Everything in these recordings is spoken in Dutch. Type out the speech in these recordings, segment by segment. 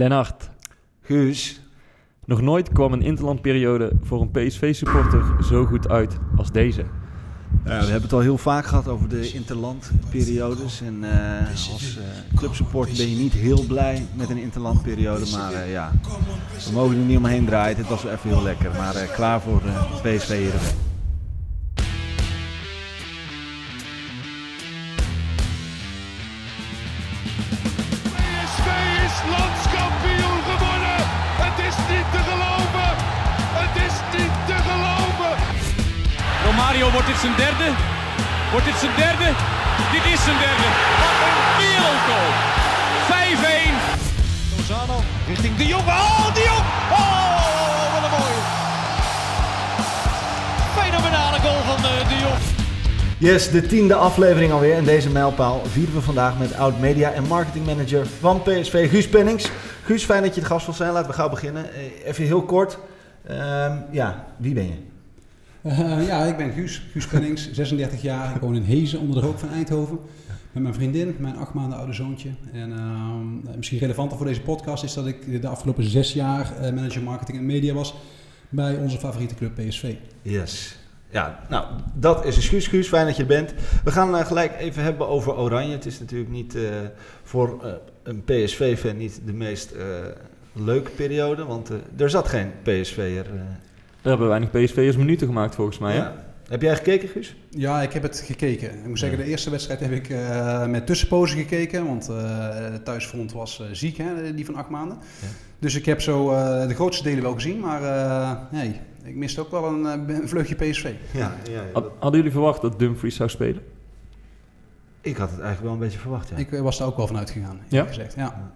Lennart, Guus. nog nooit kwam een interlandperiode voor een PSV-supporter zo goed uit als deze. Ja, we hebben het al heel vaak gehad over de interlandperiodes. En eh, als eh, clubsupport ben je niet heel blij met een interlandperiode. Maar eh, ja, we mogen er niet omheen draaien. Het was wel even heel lekker. Maar eh, klaar voor de PSV Heerenveen. Wordt dit zijn derde? Dit is zijn derde. Wat een wereldgoal. 5-1. Lozano richting De Jong. Oh, De Jong. Oh, wat een mooie. Fenomenale goal van eh, De Jong. Yes, de tiende aflevering alweer. En deze mijlpaal vieren we vandaag met oud-media en marketingmanager van PSV, Guus Pennings. Guus, fijn dat je de gast wilt zijn. Laten we gauw beginnen. Eh, Even heel kort. Ehm, ja, wie ben je? Eh, ja, ik ben Guus, Guus Pennings, 36 jaar. Ik woon in Hezen, onder de rook van Eindhoven. Met mijn vriendin, mijn acht maanden oude zoontje. En ehm, misschien relevanter voor deze podcast is dat ik de afgelopen zes jaar eh, manager marketing en media was bij onze favoriete club PSV. Yes. Ja, nou, dat is een Guus. Fijn dat je er bent. We gaan eh, gelijk even hebben over Oranje. Het is natuurlijk niet voor een PSV-fan niet de meest leuke periode. Want er zat geen PSV'er. Daar hebben weinig PSV'ers minuten gemaakt volgens mij. Hè? Heb jij gekeken, Guus? Ja, ik heb het gekeken. Ik moet zeggen, de eerste wedstrijd heb ik eh, met tussenpozen gekeken. Want eh de thuisfront was eh, ziek, hè, die van acht maanden. Ja. Dus ik heb zo eh, de grootste delen wel gezien. Maar eh, nee, ik miste ook wel een, een vleugje PSV. Ja, ja, ja. Had- Hadden jullie verwacht dat Dumfries zou spelen? Ik had het eigenlijk wel een beetje verwacht, ja. Ik was daar ook wel van uitgegaan, eerlijk Ja? gezegd. Ja.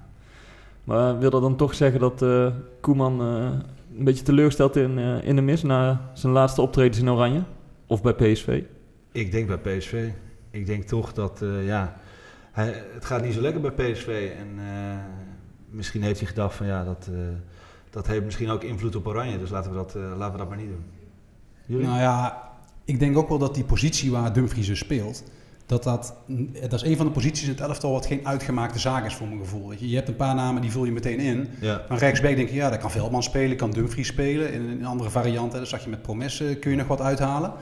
Maar wil dat dan toch zeggen dat eh, Koeman eh, een beetje teleurstelt in, eh, in de mis na zijn laatste optredens in Oranje? Of bij PSV? Ik denk bij PSV. Ik denk toch dat, eh, ja, hij, het gaat niet zo lekker bij PSV. En eh, misschien heeft hij gedacht van, ja, dat, eh, dat heeft misschien ook invloed op Oranje. Dus laten we dat, eh, laten we dat maar niet doen. Jullie? Nou ja, ik denk ook wel dat die positie waar Dumfries dus speelt, dat dat, dat is een van de posities in het elftal wat geen uitgemaakte zaak is voor mijn gevoel. Weet je. je hebt een paar namen, die vul je meteen in. ja. Maar rechtsback denk je, ja, dat kan Veldman spelen, kan Dumfries spelen. In een andere variant, hè, dat zag je met Promes, eh, kun je nog wat uithalen.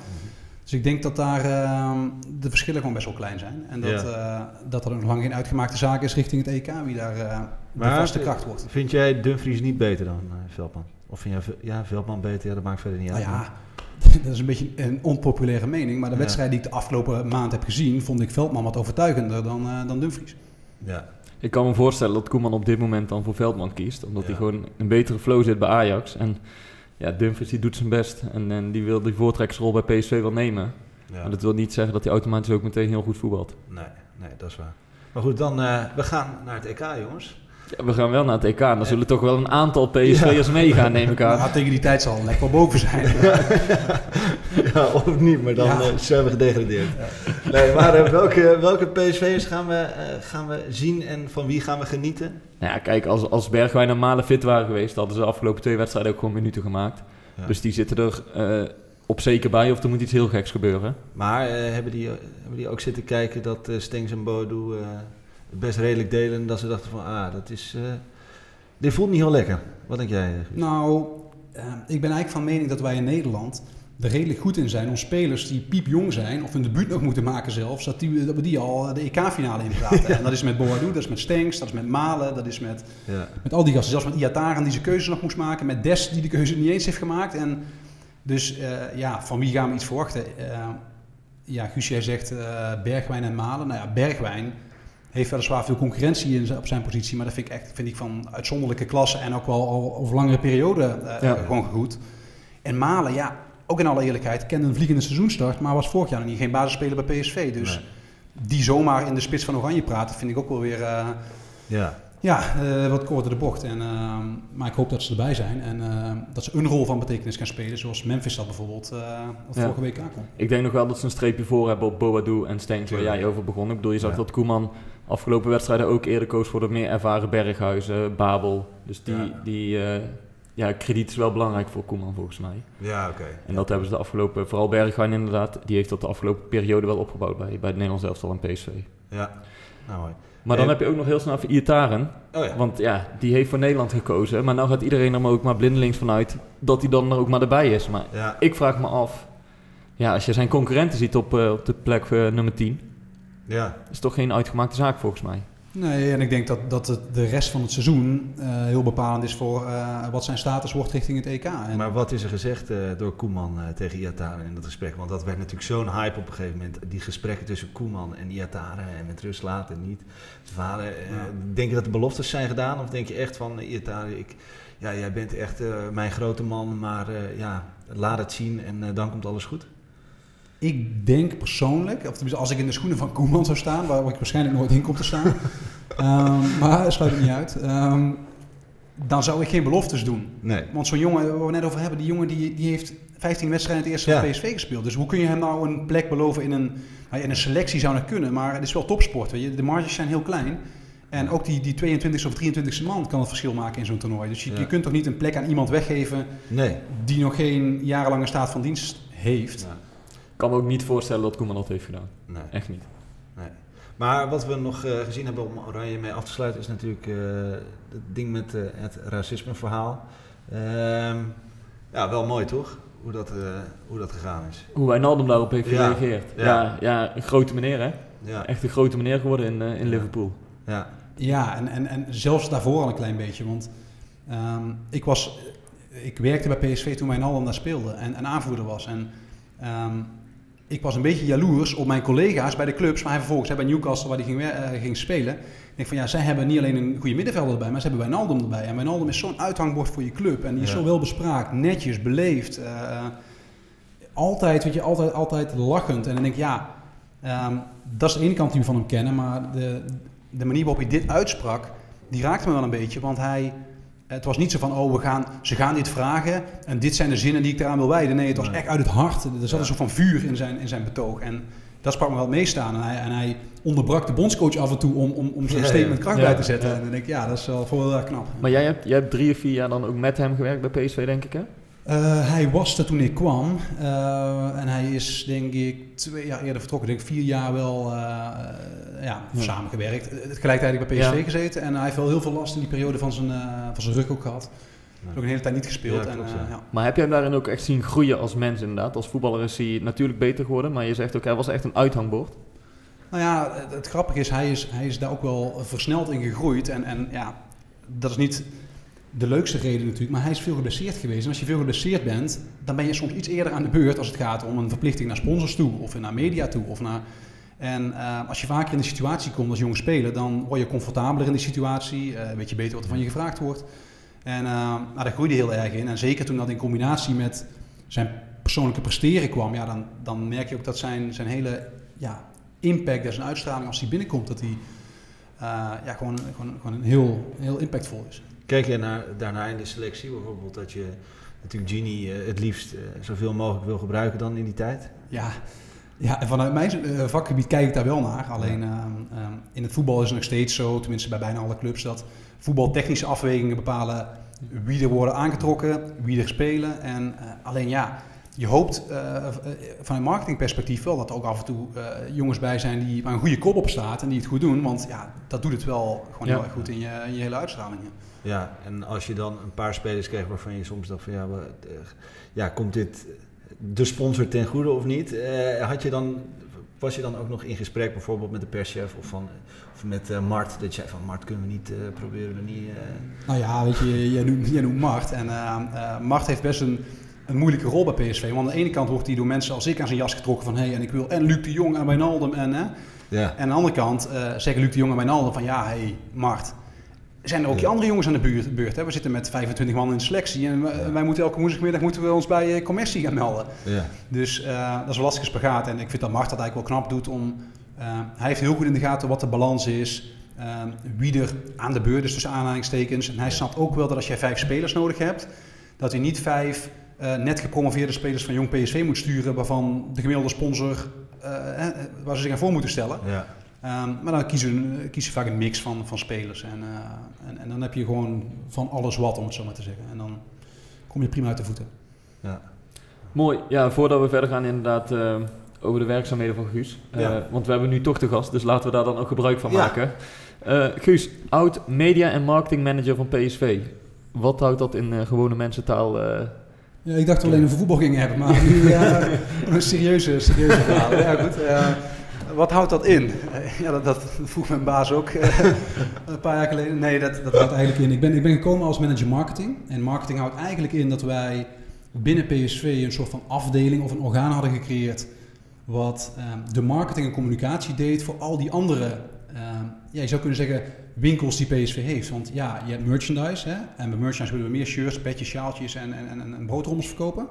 Dus ik denk dat daar ehm, de verschillen gewoon best wel klein zijn. En dat, eh, dat er nog lang geen uitgemaakte zaak is richting het EK, wie daar eh, de vaste kracht wordt. Vind jij Dumfries niet beter dan eh, Veldman? Of vind jij ja, Veldman beter? Ja, dat maakt verder niet Nou uit. ja, dat is een beetje een onpopulaire mening. Maar de Ja. wedstrijd die ik de afgelopen maand heb gezien, vond ik Veldman wat overtuigender dan, eh, dan Dumfries. Ja. Ik kan me voorstellen dat Koeman op dit moment dan voor Veldman kiest. Omdat Ja. hij gewoon een betere flow zit bij Ajax. En ja, Dumfries die doet zijn best. En, en die wil die voortrekkersrol bij PSV wel nemen. ja. Maar dat wil niet zeggen dat hij automatisch ook meteen heel goed voetbalt. Nee, nee, dat is waar. Maar goed, dan, eh, we gaan naar het EK, jongens. Ja, we gaan wel naar het EK. En dan zullen toch wel een aantal PSV'ers meegaan, neem ik aan. Maar tegen die tijd zal lekker wel boven zijn. ja, of niet, maar dan Ja. eh, zijn we gedegradeerd. Nee, maar eh, welke, welke PSV'ers gaan we, eh, gaan we zien en van wie gaan we genieten? Nou ja, kijk, als, als Bergwijn en Malen fit waren geweest, hadden ze de afgelopen twee wedstrijden ook gewoon minuten gemaakt. Ja. Dus die zitten er eh, op zeker bij of er moet iets heel geks gebeuren. Maar eh, hebben, die, hebben die ook zitten kijken dat Stengs en Bodo eh, best redelijk delen en dat ze dachten van, ah, dat is... eh, dit voelt niet heel lekker. Wat denk jij? eh, nou, eh, ik ben eigenlijk van mening dat wij in Nederland er redelijk goed in zijn om spelers die piepjong zijn, of hun debuut nog moeten maken zelfs, dat, die, dat we die al de EK-finale inpraten. En dat is met Boadu, dat is met Stenks, dat is met Malen, dat is met, Ja. met al die gasten. Zelfs met Iataren die zijn keuze nog moest maken, met Des die de keuze niet eens heeft gemaakt. En dus eh, ja, van wie gaan we iets verwachten? Eh, ja, Guus, jij zegt eh, Bergwijn en Malen. Nou ja, Bergwijn heeft weliswaar veel concurrentie in, op zijn positie, maar dat vind ik echt vind ik van uitzonderlijke klasse en ook wel al over langere periode eh, Ja. gewoon goed. En Malen, ja, ook in alle eerlijkheid, kende een vliegende seizoenstart, maar was vorig jaar nog niet geen basisspeler bij PSV. Dus Nee. die zomaar in de spits van Oranje praten, vind ik ook wel weer eh, Ja. ja, eh, wat korter de bocht. En, ehm, maar ik hoop dat ze erbij zijn en ehm, dat ze een rol van betekenis gaan spelen, zoals Memphis dat bijvoorbeeld uh, wat Ja. vorige week aankwam. Ik denk nog wel dat ze een streepje voor hebben op Boadu en Stenks, waar jij over begon. Ik bedoel, je zag Ja. dat Koeman afgelopen wedstrijden ook eerder koos voor de meer ervaren Berghuizen, Babel. Dus die, Ja. die eh, ja, krediet is wel belangrijk voor Koeman volgens mij. Ja, oké. En dat hebben ze de afgelopen, vooral Bergwijn inderdaad, die heeft dat de afgelopen periode wel opgebouwd bij, bij het Nederlands elftal en PSV. Ja. Nou, mooi. Maar dan heb je ook nog heel snel voor Iataren. Oh ja. Want ja, die heeft voor Nederland gekozen. Maar nou gaat iedereen er maar ook maar blindelings vanuit dat hij dan er ook maar erbij is. Maar ja. ik vraag me af, ja, als je zijn concurrenten ziet op, eh, op de plek eh, nummer 10, ja. is toch geen uitgemaakte zaak volgens mij. Nee, en ik denk dat, dat het de rest van het seizoen eh, heel bepalend is voor eh, wat zijn status wordt richting het EK. En Maar wat is er gezegd eh, door Koeman eh, tegen Iataren in dat gesprek? Want dat werd natuurlijk zo'n hype op een gegeven moment. Die gesprekken tussen Koeman en Iataren en met rust laten en niet. Eh, Ja. Denk je dat de beloftes zijn gedaan? Of denk je echt van Iataren, ik, ja, jij bent echt eh, mijn grote man, maar eh, ja, laat het zien en dan komt alles goed? Ik denk persoonlijk, of als ik in de schoenen van Koeman zou staan, waar ik waarschijnlijk nooit in kom te staan, ehm, maar sluit het niet uit, ehm, dan zou ik geen beloftes doen. Nee. Want zo'n jongen, waar we net over hebben, die jongen die, die heeft 15 wedstrijden het eerste Ja. van PSV gespeeld. Dus hoe kun je hem nou een plek beloven in een, nou ja, in een selectie zou dat kunnen, maar het is wel topsport. Weet je? De marges zijn heel klein. En ook die, die 22e of 23e man kan het verschil maken in zo'n toernooi. Dus je, Ja. je kunt toch niet een plek aan iemand weggeven Nee. die nog geen jarenlange staat van dienst heeft. Ja. Ik kan me ook niet voorstellen dat Koeman dat heeft gedaan. nee. Echt niet. Nee. Maar wat we nog eh, gezien hebben om Oranje mee af te sluiten is natuurlijk eh, het ding met eh, het racismeverhaal. Ehm ja, wel mooi toch? Hoe dat, eh, hoe dat gegaan is. Hoe Wijnaldum daarop heeft Ja. gereageerd. Ja. Ja. Ja, een grote meneer hè. Ja, Echt een grote meneer geworden in, eh, in Ja. Liverpool. ja, Ja, en, en, en zelfs daarvoor al een klein beetje. Want ehm, ik, was, ik werkte bij PSV toen Wijnaldum daar speelde en, en aanvoerder was. En ehm, ik was een beetje jaloers op mijn collega's bij de clubs, maar hij vervolgens hè, bij Newcastle waar hij ging, eh, ging spelen. Ik denk van ja, zij hebben niet alleen een goede middenvelder erbij, maar ze hebben Wijnaldum erbij. En Wijnaldum is zo'n uithangbord voor je club en die is Ja. zo wel bespraakt, netjes, beleefd. eh, altijd, weet je, altijd, altijd lachend. En dan denk ik, ja, ehm, dat is de ene kant die we van hem kennen, maar de, de manier waarop hij dit uitsprak, die raakte me wel een beetje. Want hij, het was niet zo van, oh, we gaan, ze gaan dit vragen en dit zijn de zinnen die ik eraan wil wijden. Nee, het was Nee. echt uit het hart. Er zat Ja. een soort van vuur in zijn, in zijn betoog. En dat sprak me wel het meest aan. En hij, en hij onderbrak de bondscoach af en toe om, om, om zijn Ja, statement ja. kracht Ja, bij te zetten. ja. En dan denk ik, ja, dat is wel voor wel erg knap. Maar jij hebt, jij hebt drie of vier jaar dan ook met hem gewerkt bij PSV denk ik hè? Eh, hij was er toen ik kwam. Eh, en hij is denk ik twee jaar eerder vertrokken. Denk ik vier jaar wel eh, eh, ja, Ja. samengewerkt. Tegelijkertijd bij PSV Ja. gezeten. En hij heeft wel heel veel last in die periode van zijn, van zijn rug ook gehad. Heeft ook een hele tijd niet gespeeld. Ja, en, klopt, ja. ja. Maar heb jij hem daarin ook echt zien groeien als mens inderdaad? Als voetballer is hij natuurlijk beter geworden, maar je zegt ook hij was echt een uithangbord. Nou ja, het, het grappige is hij, is, hij is daar ook wel versneld in gegroeid. En, en ja, dat is niet de leukste reden natuurlijk, maar hij is veel geblesseerd geweest. En als je veel geblesseerd bent, dan ben je soms iets eerder aan de beurt als het gaat om een verplichting naar sponsors toe, of naar media toe. Of naar, en eh, als je vaker in de situatie komt als jonge speler, dan word je comfortabeler in die situatie, eh, weet je beter wat er van je gevraagd wordt. En uh, nou, daar groeide heel erg in. En zeker toen dat in combinatie met zijn persoonlijke presteren kwam, ja, dan, dan merk je ook dat zijn, zijn hele ja, impact en zijn uitstraling als hij binnenkomt, dat hij eh, ja, gewoon, gewoon, gewoon heel, heel impactvol is. Kijk je naar, daarna in de selectie bijvoorbeeld dat je natuurlijk Genie eh, het liefst eh, zoveel mogelijk wil gebruiken dan in die tijd? Ja, ja en vanuit mijn eh, vakgebied kijk ik daar wel naar. Alleen ehm, ehm, in het voetbal is het nog steeds zo, tenminste bij bijna alle clubs, dat voetbaltechnische afwegingen bepalen wie er worden aangetrokken, wie er spelen. En alleen ja, je hoopt uh, van een marketingperspectief wel dat er ook af en toe jongens bij zijn die waar een goede kop op staat en die het goed doen. Want ja, dat doet het wel gewoon Ja. heel erg goed in je, in je hele uitstraling. Ja. En als je dan een paar spelers kreeg waarvan je soms dacht van ja, eh, ja komt dit de sponsor ten goede of niet? Eh, had je dan, was je dan ook nog in gesprek bijvoorbeeld met de perschef of, van, of met eh, Mart? Dat je zei van Mart kunnen we niet, proberen we niet... Nou ja, weet je, jij noemt, jij noemt Mart. En Mart heeft best een, een moeilijke rol bij PSV. Want aan de ene kant wordt hij door mensen als ik aan zijn jas getrokken van... hé, hey, en ik wil en Luc de Jong en Wijnaldum en... Hè? ja. En aan de andere kant zeggen Luc de Jong en Wijnaldum van... ja, hé, hey, Mart, zijn er ook die andere jongens aan de buurt? beurt hè? We zitten met 25 man in de selectie... en wij, Ja. wij moeten elke woensdagmiddag moeten we ons bij eh, commercie gaan melden. ja. Dus eh, dat is een lastige spagaat. En ik vind dat Mart dat eigenlijk wel knap doet om... eh, hij heeft heel goed in de gaten wat de balans is. wie er aan de beurt is tussen aanhalingstekens. En hij snapt ook wel dat als jij vijf spelers nodig hebt... dat hij niet vijf net gepromoveerde spelers van Jong PSV moet sturen... waarvan de gemiddelde sponsor... waar ze zich aan voor moeten stellen. ja. Ehm, maar dan kiezen, eh, kiezen ze vaak een mix van, van spelers. En, eh, en, en dan heb je gewoon van alles wat, om het zo maar te zeggen. En dan kom je prima uit de voeten. ja. Mooi. Ja, voordat we verder gaan inderdaad, eh, over de werkzaamheden van Guus. Eh, Ja. Want we hebben nu toch de gast, dus laten we daar dan ook gebruik van Ja. maken. Eh, Guus, oud media en marketing manager van PSV. Wat houdt dat in eh, gewone mensentaal? eh Ja, ik dacht dat we alleen over voetbal gingen hebben, maar nu ja, een serieuze, serieuze verhaal. Ja, goed. eh, wat houdt dat in? Ja, dat, dat vroeg mijn baas ook eh, een paar jaar geleden. Nee, dat, dat houdt eigenlijk in. Ik ben, ik ben gekomen als manager marketing. En marketing houdt eigenlijk in dat wij binnen PSV een soort van afdeling of een orgaan hadden gecreëerd. Wat eh, de marketing en communicatie deed voor al die andere, eh, ja, je zou kunnen zeggen, winkels die PSV heeft. Want ja, je hebt merchandise. Hè? En bij merchandise willen we meer shirts, petjes, sjaaltjes en, en, en, en broodrommels verkopen.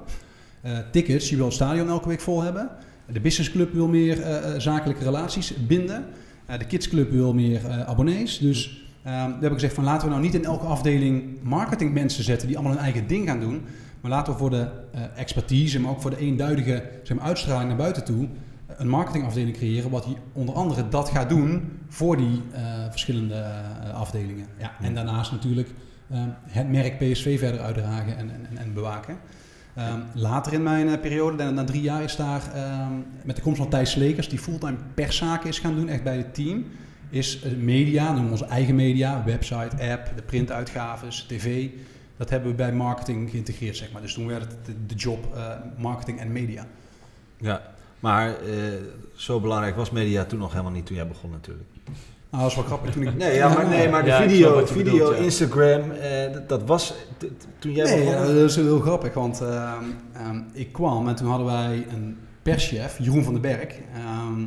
Eh, tickets, je wil het stadion elke week vol hebben. De businessclub wil meer eh, eh, zakelijke relaties binden. Eh, de kidsclub wil meer abonnees. Dus eh, we hebben gezegd van laten we nou niet in elke afdeling marketingmensen zetten die allemaal hun eigen ding gaan doen. Maar laten we voor de expertise, maar ook voor de eenduidige zeg maar, uitstraling naar buiten toe een marketingafdeling creëren, wat die onder andere dat gaat doen voor die verschillende afdelingen. Ja, en daarnaast natuurlijk eh, het merk PSV verder uitdragen en, en, en bewaken. Ehm, later in mijn eh, periode, na, drie jaar, is daar ehm, met de komst van Thijs Slekers, die fulltime perszaken is gaan doen, echt bij het team, is eh, media, noemen onze eigen media, website, app, de printuitgaves, tv. Dat hebben we bij marketing geïntegreerd, zeg maar. Dus toen werd het de, job eh, marketing en media. Ja, maar zo belangrijk was media toen nog helemaal niet toen jij begon natuurlijk. Nou, dat is wel grappig. Toen ik, Nee, ja, maar, nee, maar de Ja, video, video bedoelt, ja. Instagram, eh, dat, dat was toen jij Nee, begon. ja, dat is heel grappig, want ehm, ehm, ik kwam en toen hadden wij een perschef, Jeroen van den Berg. ehm,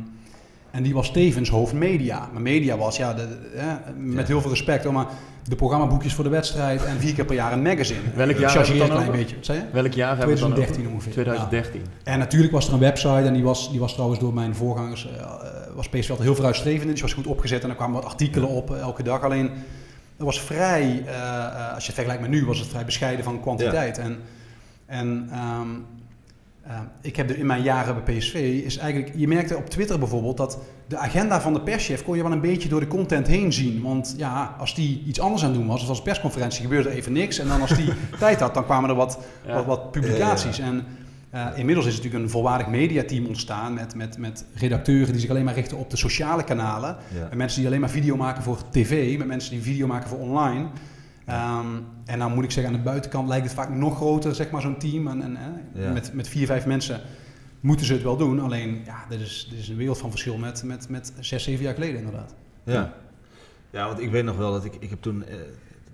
en die was tevens hoofd media. Maar media was, ja, de, de- eh, met Ja. heel veel respect, hoor, maar de programmaboekjes voor de wedstrijd en vier keer per jaar een magazine. Welk jaar hebben we een dan klein over? beetje. Wat zei je? welk jaar hebben we dan 2013 ongeveer. 2013. Ja. En natuurlijk was er een website en die was, die was trouwens door mijn voorgangers, eh, was PSV altijd heel vooruitstrevend. Dus was goed opgezet en er kwamen wat artikelen op eh, elke dag. Alleen, dat was vrij, eh, eh, als je het vergelijkt met nu, was het vrij bescheiden van kwantiteit. En, en ehm, eh, ik heb er in mijn jaren bij PSV, is eigenlijk, je merkte op Twitter bijvoorbeeld dat de agenda van de perschef kon je wel een beetje door de content heen zien. Want ja, als die iets anders aan het doen was, als een persconferentie, gebeurde er even niks. En dan als die tijd had, dan kwamen er wat, Ja. wat, wat publicaties. En eh, inmiddels is er natuurlijk een volwaardig mediateam ontstaan met, met, met redacteuren die zich alleen maar richten op de sociale kanalen. Ja. Met mensen die alleen maar video maken voor tv, met mensen die video maken voor online. Ehm, en dan moet ik zeggen, aan de buitenkant lijkt het vaak nog groter, zeg maar, zo'n team. En, en, Ja. met, met vier, vijf mensen moeten ze het wel doen. Alleen, ja, dit is, dit is een wereld van verschil met, met, met zes, zeven jaar geleden inderdaad. Ja. ja, want ik weet nog wel dat ik, ik heb toen, eh,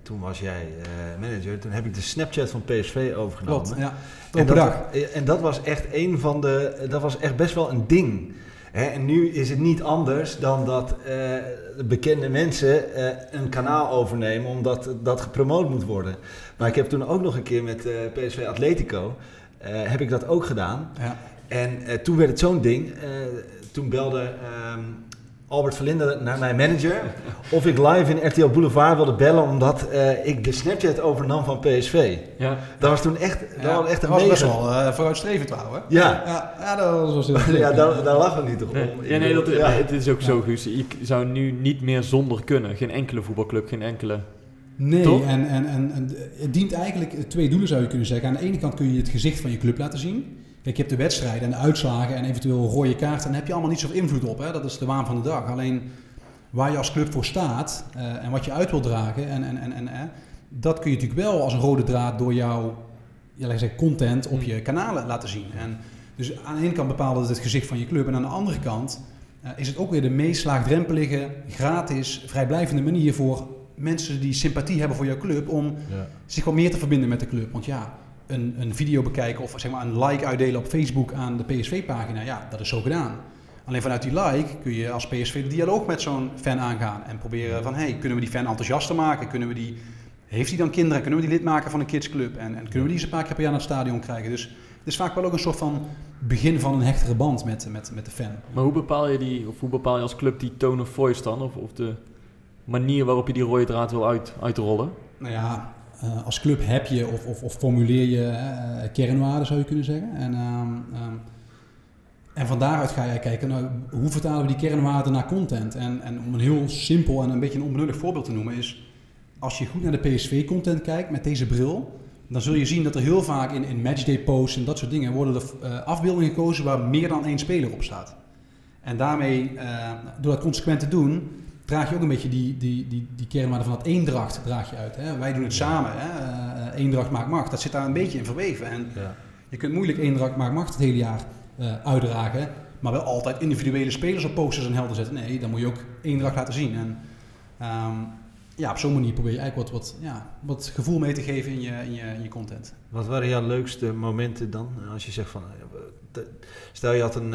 toen was jij eh, manager, toen heb ik de Snapchat van PSV overgenomen. Klopt, ja. En dat, eh, en dat was echt een van de, dat was echt best wel een ding. Hè, en nu is het niet anders dan dat eh, de bekende mensen een kanaal overnemen omdat dat gepromoot moet worden. Maar ik heb toen ook nog een keer met PSV Atletico, heb ik dat ook gedaan. Ja. En toen werd het zo'n ding. toen belde ehm, Albert Verlinde naar mijn manager of ik live in RTL Boulevard wilde bellen omdat eh, ik de Snapchat overnam van PSV. Ja. Dat was toen echt, dat Ja, was echt een was best wel eh, vooruitstrevend trouwen. Ja, Ja, ja, dat was heel ja daar, daar lag het niet om. Nee, Ik ja, nee, dat, ja. het is ook zo, Guus. Je zou nu niet meer zonder kunnen. Geen enkele voetbalclub, geen enkele... Nee, en, en, en het dient eigenlijk twee doelen zou je kunnen zeggen. Aan de ene kant kun je het gezicht van je club laten zien. Kijk, je hebt de wedstrijden en de uitslagen en eventueel rode kaarten. Daar heb je allemaal niet zoveel invloed op. Hè? Dat is de waan van de dag. Alleen waar je als club voor staat eh, en wat je uit wil dragen. En, en, en, en, dat kun je natuurlijk wel als een rode draad door jouw ja, zeggen, content op je kanalen laten zien. En dus aan de ene kant bepaalt het het gezicht van je club. En aan de andere kant eh, is het ook weer de meest laagdrempelige, gratis, vrijblijvende manier voor mensen die sympathie hebben voor jouw club om Ja. zich wat meer te verbinden met de club. Want ja, een, een video bekijken of zeg maar een like uitdelen op Facebook aan de PSV-pagina, ja, dat is zo gedaan. Alleen vanuit die like kun je als PSV de dialoog met zo'n fan aangaan en proberen van, hey, kunnen we die fan enthousiaster maken? Kunnen we die, heeft hij dan kinderen? Kunnen we die lid maken van een kidsclub? En, en kunnen we die eens een paar keer per jaar naar het stadion krijgen? Dus het is vaak wel ook een soort van begin van een hechtere band met, met, met de fan. Maar hoe bepaal je die, of hoe bepaal je als club die tone of voice dan? Of, of de manier waarop je die rode draad wil uit, uitrollen? Nou ja, eh, als club heb je of, of, of formuleer je eh, kernwaarden, zou je kunnen zeggen. En, ehm, ehm, en van daaruit ga jij kijken, hoe vertalen we die kernwaarden naar content? En, en om een heel simpel en een beetje een onbenullig voorbeeld te noemen is... als je goed naar de PSV-content kijkt met deze bril... dan zul je zien dat er heel vaak in, in matchday posts en dat soort dingen worden er eh, afbeeldingen gekozen waar meer dan één speler op staat. En daarmee, eh, door dat consequent te doen, draag je ook een beetje die, die, die, die kernwaarde van dat eendracht draag je uit. Hè? Wij doen het samen. Hè? Eh, eendracht maakt macht. Dat zit daar een beetje in verweven. En Ja. je kunt moeilijk eendracht maakt macht het hele jaar eh, uitdragen. Maar wel altijd individuele spelers op posters en helden zetten. Nee, dan moet je ook eendracht laten zien. En ehm, ja, op zo'n manier probeer je eigenlijk wat, wat, ja, wat gevoel mee te geven in je, in je, in je content. Wat waren jouw leukste momenten dan? Als je zegt van, eh, stel je had een,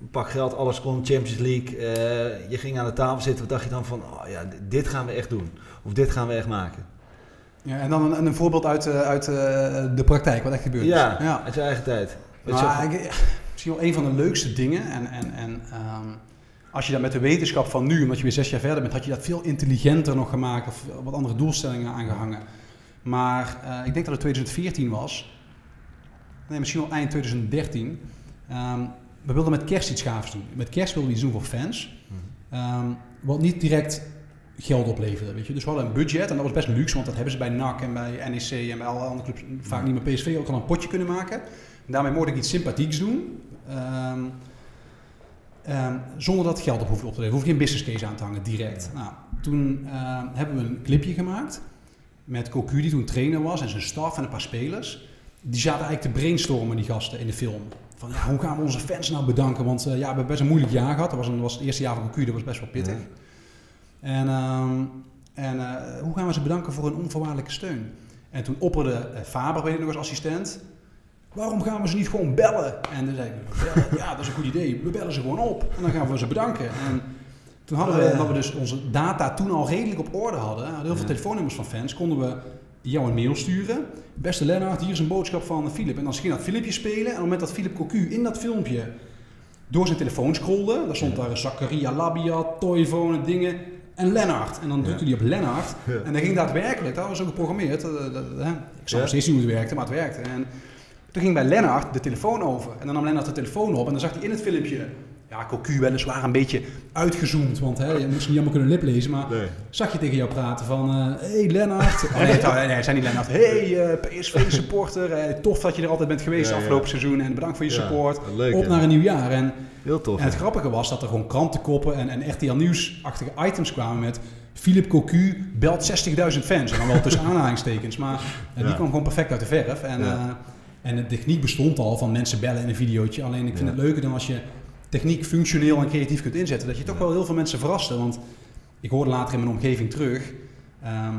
een pak geld, alles kon, Champions League. eh, je ging aan de tafel zitten, wat dacht je dan van, oh ja, dit gaan we echt doen. Of dit gaan we echt maken. Ja, en dan een, een voorbeeld uit, eh, uit eh, de praktijk, wat echt gebeurt. Ja, ja. uit je eigen tijd. Je Nou, ik- misschien wel een van de leukste dingen. En, en, en ehm, als je dat met de wetenschap van nu, omdat je weer zes jaar verder bent, had je dat veel intelligenter nog gemaakt of wat andere doelstellingen aangehangen. Maar ik denk dat het 2014 was. Nee, misschien wel eind 2013. Ehm, we wilden met kerst iets gaafs doen. Met kerst wilden we iets doen voor fans. Ehm, wat niet direct geld opleverde. Weet je? Dus we hadden een budget en dat was best luxe, want dat hebben ze bij NAC en bij NEC en bij alle andere clubs vaak niet meer PSV ook al een potje kunnen maken. En daarmee mocht ik iets sympathieks doen. Ehm, ehm, zonder dat geld op hoefde op te leveren. Hoef geen business case aan te hangen direct. Nou, toen hebben we een clipje gemaakt met Cocu die toen trainer was en zijn staf en een paar spelers. Die zaten eigenlijk te brainstormen, die gasten, in de film. Van ja, hoe gaan we onze fans nou bedanken? Want eh, ja, we hebben best een moeilijk jaar gehad. Dat was, een, was het eerste jaar van Cocu, dat was best wel pittig. Ja. En, ehm, en eh, hoe gaan we ze bedanken voor hun onvoorwaardelijke steun? En toen opperde eh, Faber, weet ik nog als assistent, waarom gaan we ze niet gewoon bellen? En toen zei ik, bellen? ja, dat is een goed idee. We bellen ze gewoon op en dan gaan we ze bedanken. En toen hadden we, omdat we dus onze data toen al redelijk op orde hadden, hadden heel veel Ja. telefoonnummers van fans, konden we jou een mail sturen. Beste Lennart, hier is een boodschap van Philip. En dan ging dat filmpje spelen. En op het moment dat Philip Cocu in dat filmpje door zijn telefoon scrolde, daar stond daar Zakaria Labia, Toivonen, dingen en Lennart. En dan drukte hij op Lennart. Ja. En dat ging daadwerkelijk, dat was ook geprogrammeerd. eh, dat- dat- hè. Ik zou nog steeds niet hoe het werkte, maar het werkte. En toen ging bij Lennart de telefoon over. En dan nam Lennart de telefoon op en dan zag hij in het filmpje... Ja, Cocu weliswaar een beetje uitgezoomd, want hè, je moest niet allemaal kunnen liplezen. Maar Nee. zag je tegen jou praten van... eh hey Lennart. Oh, nee, trouw- nee, zei niet Lennart. Hey eh, PSV-supporter. eh, tof dat je er altijd bent geweest Ja, ja. afgelopen seizoen. En bedankt voor je Ja, support. leuk, Op naar een nieuw jaar. En Heel tof. en het grappige was dat er gewoon krantenkoppen en, en RTL Nieuws-achtige items kwamen met... Philip Cocu belt 60.000 fans. En dan wel tussen aanhalingstekens. Maar die kwam gewoon perfect uit de verf. En, en de techniek bestond al van mensen bellen in een videootje. Alleen ik vind het leuker dan als je techniek functioneel en creatief kunt inzetten. Dat je toch wel heel veel mensen verraste. Want ik hoorde later in mijn omgeving terug... ehm,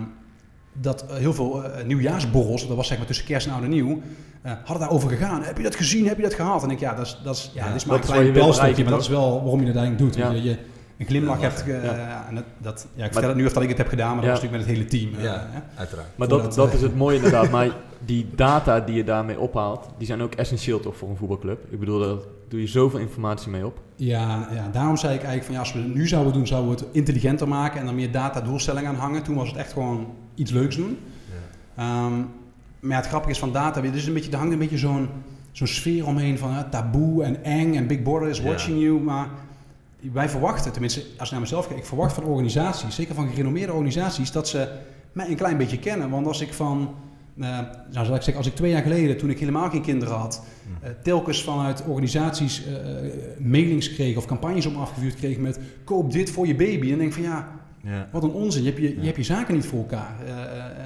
dat heel veel eh, nieuwjaarsborrels, dat was zeg maar tussen kerst en oud en nieuw, eh, hadden daarover gegaan. Heb je dat gezien? Heb je dat gehad? En ik, ja, dat is, dat is, ja, Ja, dit is maar een klein je wil belstokje, bereiken, maar dat is wel waarom je dat eigenlijk doet. Ja. Dat je, je een glimlach Ja, hebt. ge- ja. en dat, dat, ja, ik vertel het nu of dat ik het heb gedaan, maar Ja. dat was natuurlijk met het hele team. eh, Ja, uiteraard. Maar Voordat, dat, dat eh, is het mooie inderdaad. Maar die data die je daarmee ophaalt, die zijn ook essentieel toch voor een voetbalclub. Ik bedoel, daar doe je zoveel informatie mee op. Ja, ja, daarom zei ik eigenlijk van ja, als we het nu zouden doen, zouden we het intelligenter maken en dan meer data-doelstellingen aan hangen. Toen was het echt gewoon iets leuks doen. Ehm, maar ja, het grappige is van data, er, is een beetje, er hangt een beetje zo'n zo'n sfeer omheen van hè, taboe en eng en Big Brother is Ja. watching you. Maar wij verwachten, tenminste als ik naar mezelf kijk, ik verwacht van organisaties, zeker van gerenommeerde organisaties, dat ze mij een klein beetje kennen. Want als ik van, eh, nou zal ik zeggen, als ik twee jaar geleden, toen ik helemaal geen kinderen had, eh, telkens vanuit organisaties eh, mailings kreeg of campagnes om afgevuurd kreeg met koop dit voor je baby. En dan denk ik van ja, Ja. wat een onzin. Je hebt je, je, Ja. hebt je zaken niet voor elkaar. Eh,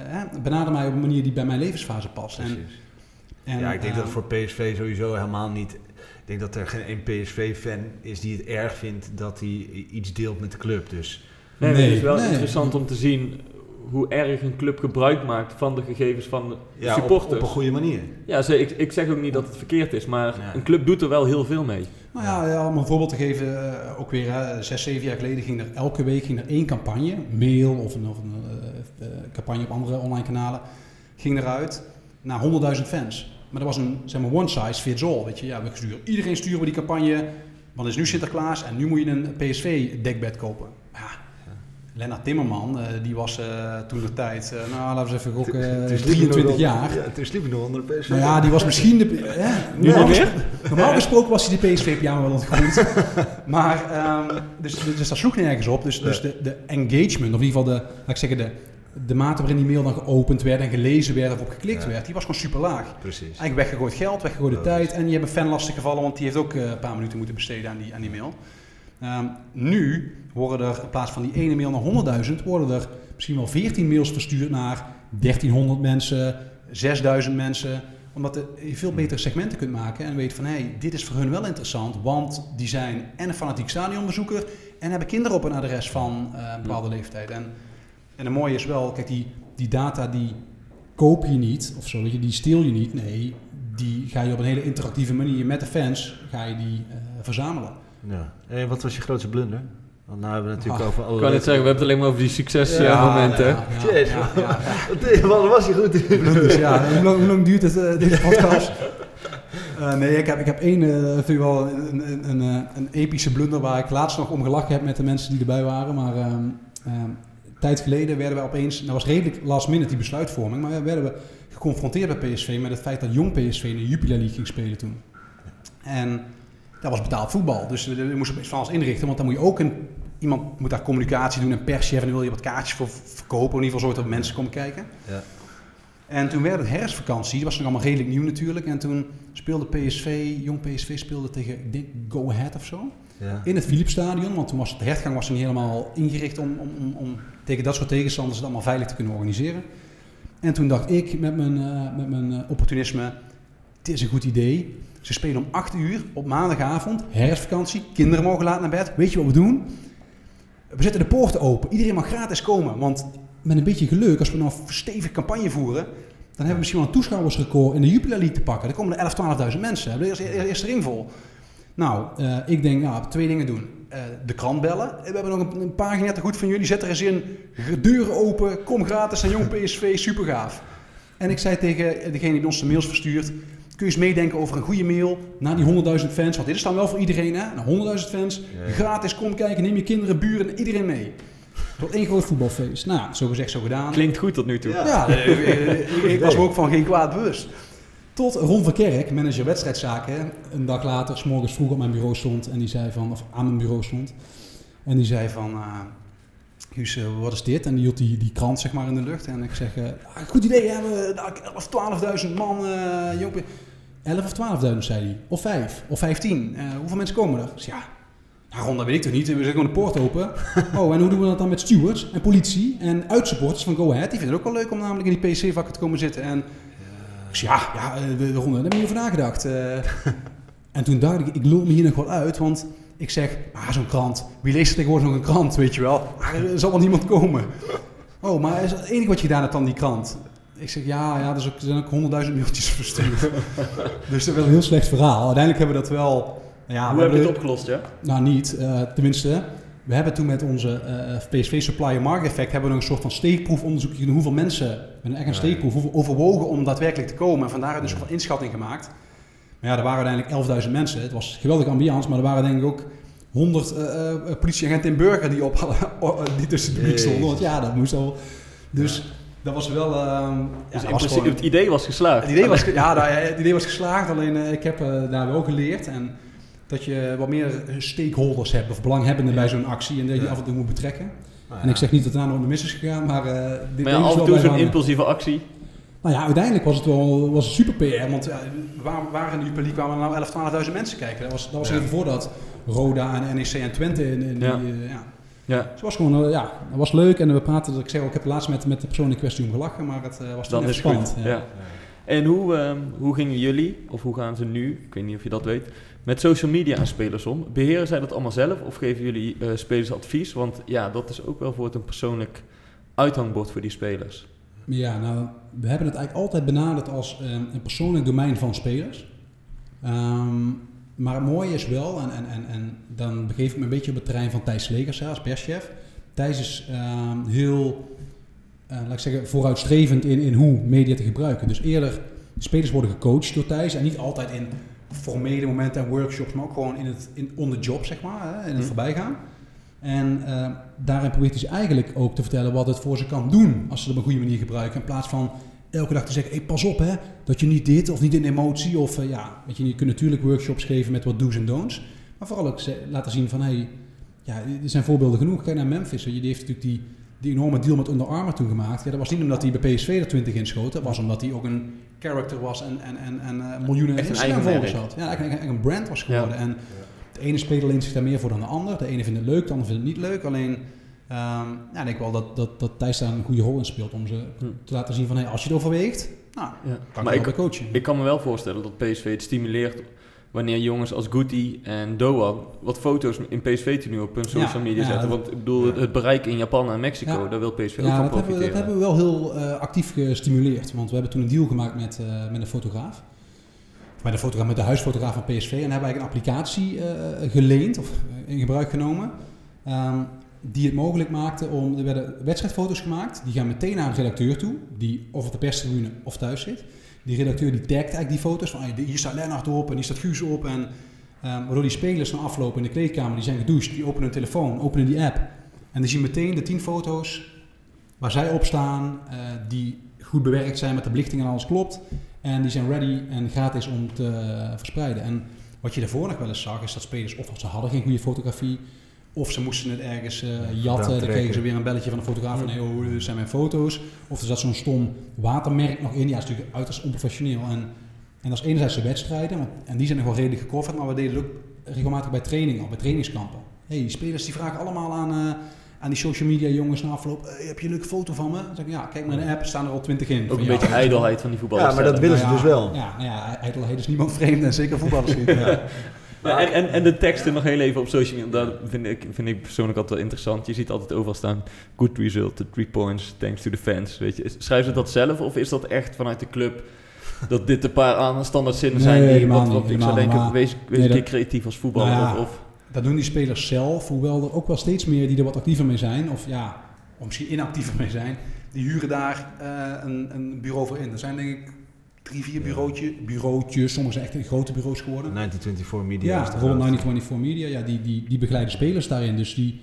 hè? Benader mij op een manier die bij mijn levensfase past. En, Precies. en, ja, ik denk dat het voor PSV sowieso helemaal niet. Ik denk dat er geen één PSV-fan is die het erg vindt dat hij iets deelt met de club. Dus Nee, het is wel nee. interessant om te zien hoe erg een club gebruik maakt van de gegevens van de ja, supporters. op een goede manier. Ja, ze, ik, ik zeg ook niet dat het verkeerd is, maar Ja. een club doet er wel heel veel mee. Nou ja, ja, om een voorbeeld te geven, eh, ook weer hè, zes, zeven jaar geleden ging er elke week ging er één campagne, mail of een, of een eh, eh, campagne op andere online kanalen, ging eruit naar 100.000 fans. Maar dat was een zeg maar, one size fits all. Weet je? Ja, we sturen, iedereen sturen we die campagne, want het is nu Sinterklaas en nu moet je een PSV-dekbed kopen. Ja. Lennart Timmerman, eh, die was eh, toen de tijd, eh, nou laten we eens even gokken, eh, Toen sliep hij nog 23 wel- jaar. Ja, toen sliep ik nog onder de PSV. Nou ja, die was misschien de... Hè, Nu normaal, niet meer? gesproken, normaal gesproken was hij de PSV-pyjama wel ontgroeid. maar, ehm, dus, dus dat sloeg nergens op. Dus, dus de, de engagement, of in ieder geval de, laat ik zeggen, de, de mate waarin die mail dan geopend werd en gelezen werd of op geklikt Ja. werd, die was gewoon super laag. Precies. Eigenlijk weggegooid geld, weggegooide tijd. En je hebt een fan lastig gevallen, want die heeft ook eh, een paar minuten moeten besteden aan die, aan die mail. Ehm, nu worden er in plaats van die ene mail naar 100.000, worden er misschien wel 14 mails verstuurd naar 1300 mensen, 6000 mensen. Omdat je veel betere segmenten kunt maken en weet van hé, hey, dit is voor hun wel interessant, want die zijn en een fanatiek stadionbezoeker en hebben kinderen op een adres van eh, een bepaalde leeftijd. En, en het mooie is wel, kijk, die, die data die koop je niet of zo, je, die steel je niet. Nee, die ga je op een hele interactieve manier met de fans ga je die eh, verzamelen. Ja. En wat was je grootste blunder? Want nou hebben we het natuurlijk Ach, over Ik kan net zeggen, we hebben het alleen maar over die succesmomenten. Ja, ja, ja, ja, ja. Wat was je goed in? Blunders, ja. Hoe lang, hoe lang duurt het, eh, deze podcast? Eh, nee, ik heb, ik heb één, eh, natuurlijk wel een, een, een, eh, een epische blunder waar ik laatst nog om gelachen heb met de mensen die erbij waren. Maar ehm, ehm, tijd geleden werden we opeens, dat was redelijk last minute die besluitvorming, maar werden we geconfronteerd bij PSV met het feit dat jong PSV in de Jupiler League ging spelen toen. En dat was betaald voetbal, dus we, moesten van alles inrichten, want dan moet je ook een, iemand moet daar communicatie doen, een perschef en wil je wat kaartjes voor verkopen, in ieder geval zorgen dat mensen komen kijken. Ja. En toen werd het herfstvakantie, dat was nog allemaal redelijk nieuw natuurlijk. En toen speelde PSV, jong PSV speelde tegen, ik denk Go Ahead of zo. Ja. In het Philipsstadion, want toen was het, de hertgang was niet helemaal ingericht om, om, om, om tegen dat soort tegenstanders het allemaal veilig te kunnen organiseren. En toen dacht ik met mijn, eh, met mijn eh, opportunisme, het is een goed idee. Ze spelen om 8 uur op maandagavond, herfstvakantie, kinderen mogen laat naar bed. Weet je wat we doen? We zetten de poorten open, iedereen mag gratis komen. Want met een beetje geluk, als we nou een stevig campagne voeren, dan hebben we misschien wel een toeschouwersrecord in de Jupiler League te pakken. Dan komen er 11.000, 12.000 mensen. We hebben de eerste, eerste ring vol. Nou, eh, ik denk, nou, twee dingen doen. Eh, de krant bellen. We hebben nog een, een pagina te goed van jullie. Zet er eens in. Deuren open. Kom gratis naar Jong PSV. Super gaaf. En ik zei tegen degene die ons de mails verstuurt. Kun je eens meedenken over een goede mail naar die 100.000 fans. Want dit is dan wel voor iedereen, hè? Naar 100.000 fans. Gratis, kom kijken. Neem je kinderen, buren, iedereen mee. Tot één groot voetbalfeest. Nou, zo gezegd, zo gedaan. Klinkt goed tot nu toe. Ja. Ja, eh, ik, ik was me ook van geen kwaad bewust. Tot Ron Verkerk, manager wedstrijdzaken, een dag later, s morgens vroeg op mijn bureau stond en die zei van, of aan mijn bureau stond. En die zei van, eh Guus, eh, wat is dit? En die hield die, die krant zeg maar in de lucht. En ik zeg, eh, ah, goed idee, hè, we 11, 12.000 man, eh jong, 11 of 12.000 zei hij. Of 5, of 15. Eh, hoeveel mensen komen er? Zeg, ja, Ron, dat weet ik toch niet. We zetten gewoon de poort open. Oh, en hoe doen we dat dan met stewards en politie en uitsupporters van Go Ahead? Die vinden het ook wel leuk om namelijk in die PC-vakken te komen zitten. En ik zei, ja, ja, eh, de, de ronde, daar heb ik over nagedacht. Eh, en toen dacht ik, ik lul me hier nog wel uit, want ik zeg, ah, zo'n krant, wie leest er tegenwoordig nog een krant, weet je wel? Ah, Er zal wel niemand komen. Oh, maar is het enige wat je gedaan hebt dan die krant? Ik zeg, ja, ja er is ook- er zijn ook honderdduizend mailtjes verstuurd. dus dat is wel een heel slecht verhaal. Uiteindelijk hebben we dat wel... Ja, Hoe we heb je het hebben- opgelost, ja? nou, niet. eh, tenminste, we hebben toen met onze eh, PSV Supplier Market Effect hebben we nog een soort van steekproefonderzoek gedaan. Hoeveel mensen, met een echt een steekproef, hoeveel overwogen om daadwerkelijk te komen. En vandaar dus een soort van inschatting gemaakt. Maar ja, er waren uiteindelijk 11.000 mensen. Het was geweldige ambiance, maar er waren denk ik ook 100 eh, politieagenten in Burger die, op, die tussen het publiek stonden. Want ja, dat moest al. Dus dat was wel. ja, Dus was gewoon- het idee was geslaagd. het idee was, ja, nou, het idee was geslaagd, alleen ik heb daar wel geleerd. En dat je wat meer stakeholders hebt of belanghebbenden bij zo'n actie en dat je die Ja. af en toe moet betrekken. Nou En ik zeg niet dat het daar nog mis is gegaan, maar eh dit Maar af en wel toe zo'n impulsieve actie. Nou ja, uiteindelijk was het wel was het super PR, want ja, waar, waar in de Jupiler League kwamen nou 11, 12.000 mensen kijken. Dat was, dat was Ja. even voordat Roda en NEC en Twente in, in die, Ja. eh, ja. Ja, Dus het was gewoon, eh, ja, het was leuk en we praten, ik zeg ook, ik heb laatst met, met de persoon in kwestie om gelachen, maar het eh, was dan even is het spannend. goed. ja. Ja. En hoe, ehm, hoe gingen jullie, of hoe gaan ze nu, ik weet niet of je dat weet, met social media aan spelers om? Beheren zij dat allemaal zelf of geven jullie eh, spelers advies? Want ja, dat is ook wel voor het een persoonlijk uithangbord voor die spelers. Ja, nou, we hebben het eigenlijk altijd benaderd als eh, een persoonlijk domein van spelers. Ehm, maar het mooie is wel, en, en, en, dan begeef ik me een beetje op het terrein van Thijs Legers als perschef. Thijs is ehm, heel, eh, laat ik zeggen, vooruitstrevend in, in hoe media te gebruiken. Dus eerder, spelers worden gecoacht door Thijs en niet altijd in formele momenten en workshops, maar ook gewoon in het in, on the job, zeg maar, hè, in het Hm. voorbijgaan. En eh, daarin probeert hij ze eigenlijk ook te vertellen wat het voor ze kan doen als ze het op een goede manier gebruiken. In plaats van elke dag te zeggen, hey, pas op hè, dat je niet dit of niet in emotie. Of eh, ja, weet je, je kunt natuurlijk workshops geven met wat do's en don'ts. Maar vooral ook laten zien van, hey, ja, er zijn voorbeelden genoeg. Kijk naar Memphis, je, die heeft natuurlijk die, die enorme deal met Under Armour toen gemaakt. Ja, dat was niet omdat hij bij PSV er 20 inschoot. Dat was omdat hij ook een character was en, en, en, en eh, miljoenen Echt een Instagram eigen volgers merk. had. Ja, eigenlijk een, een brand was geworden. En de ene speler leent zich daar meer voor dan de ander. De ene vindt het leuk, de ander vindt het niet leuk. Alleen, ehm, ja, ik denk wel dat, dat, dat Thijs daar een goede rol in speelt om ze Hm. te laten zien van, hey, als je het overweegt, nou, Ja. kan Maar ik coachen. ik kan me wel voorstellen dat PSV het stimuleert wanneer jongens als Guti en Doa wat foto's in PSV-tenue op hun social media ja, zetten. Want ik bedoel, het, bereik in Japan en Mexico, Ja. daar wil PSV ook van dat hebben, we, profiteren. dat hebben we wel heel eh, actief gestimuleerd. Want we hebben toen een deal gemaakt met, eh, met een fotograaf. Met, de fotograaf, met de huisfotograaf van PSV. En hebben eigenlijk een applicatie eh, geleend of in gebruik genomen. ehm, die het mogelijk maakte om... Er werden wedstrijdfoto's gemaakt. Die gaan meteen naar een redacteur toe. Die of op de perstribune of thuis zit. Die redacteur die tagt eigenlijk die foto's. Van ah, hier staat Lennart op en hier staat Guus op. En, ehm, waardoor die spelers na aflopen in de kleedkamer. Die zijn gedoucht. Die openen hun telefoon. Openen die app. En die zien meteen de 10 foto's waar zij op staan, eh, die goed bewerkt zijn met de belichting en alles klopt. En die zijn ready en gratis om te eh, verspreiden. En wat je daarvoor nog wel eens zag, is dat spelers of ze hadden geen goede fotografie, of ze moesten het ergens eh, jatten. Dan kregen ze weer een belletje van de fotograaf van, hey, oh, zijn mijn foto's. Of er zat zo'n stom watermerk nog in. Ja, dat is natuurlijk uiterst onprofessioneel. En, en dat is enerzijds de wedstrijden, want, en die zijn nog wel redelijk gecoverd, maar we deden het ook regelmatig bij training al, bij trainingskampen. Hey, die spelers die vragen allemaal aan, eh, aan die social media jongens na afloop, "Hey, heb je een leuke foto van me? Dan zeg ik, ja, kijk maar in de app, staan er al twintig in. Ook een jou. beetje ijdelheid van die voetballers. Ja, maar dat willen ze Nou dus ja, wel. Ja, nou ja, ijdelheid is niemand vreemd en zeker voetballers niet. Ja. Ja, en, en, en de teksten nog heel even op social media, dat vind ik, vind ik persoonlijk altijd wel interessant. Je ziet altijd overal staan, good result, the three points, thanks to the fans. Weet je. Schrijven ze dat zelf of is dat echt vanuit de club dat dit een paar aan standaard zinnen zijn die wat, wat ik zou denken, wees, wees Nee, een keer creatief als voetballer Nou ja, of, of Dat doen die spelers zelf, hoewel er ook wel steeds meer die er wat actiever mee zijn. Of ja, of misschien inactiever mee zijn. Die huren daar eh, een, een bureau voor in. Er zijn denk ik drie, vier bureautje, bureautjes. Sommige zijn echt grote bureaus geworden. 1924 Media. Ja, bijvoorbeeld grootste. 1924 Media, ja, die, die, die begeleiden spelers daarin. Dus die,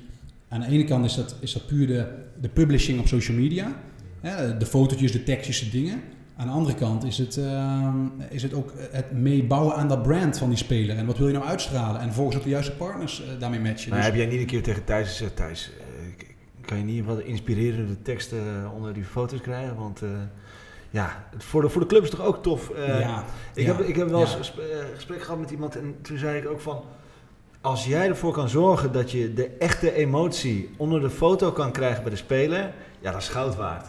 aan de ene kant is dat, is dat puur de, de publishing op social media. Hè, de fotootjes, de tekstjes, de dingen. Aan de andere kant is het, ehm, is het ook het meebouwen aan dat brand van die speler. En wat wil je nou uitstralen? En vervolgens ook de juiste partners eh, daarmee matchen. Maar Dus- heb jij niet een keer tegen Thijs gezegd, Thijs, eh, kan je niet wat inspirerende teksten eh, onder die foto's krijgen? Want ja, het voor de, voor de club is toch ook tof. Eh, ja, ik, ja, heb, ik heb wel eens ja. een gesprek, eh, gesprek gehad met iemand en toen zei ik ook van... Als jij ervoor kan zorgen dat je de echte emotie onder de foto kan krijgen bij de speler, ja, dat is goud waard.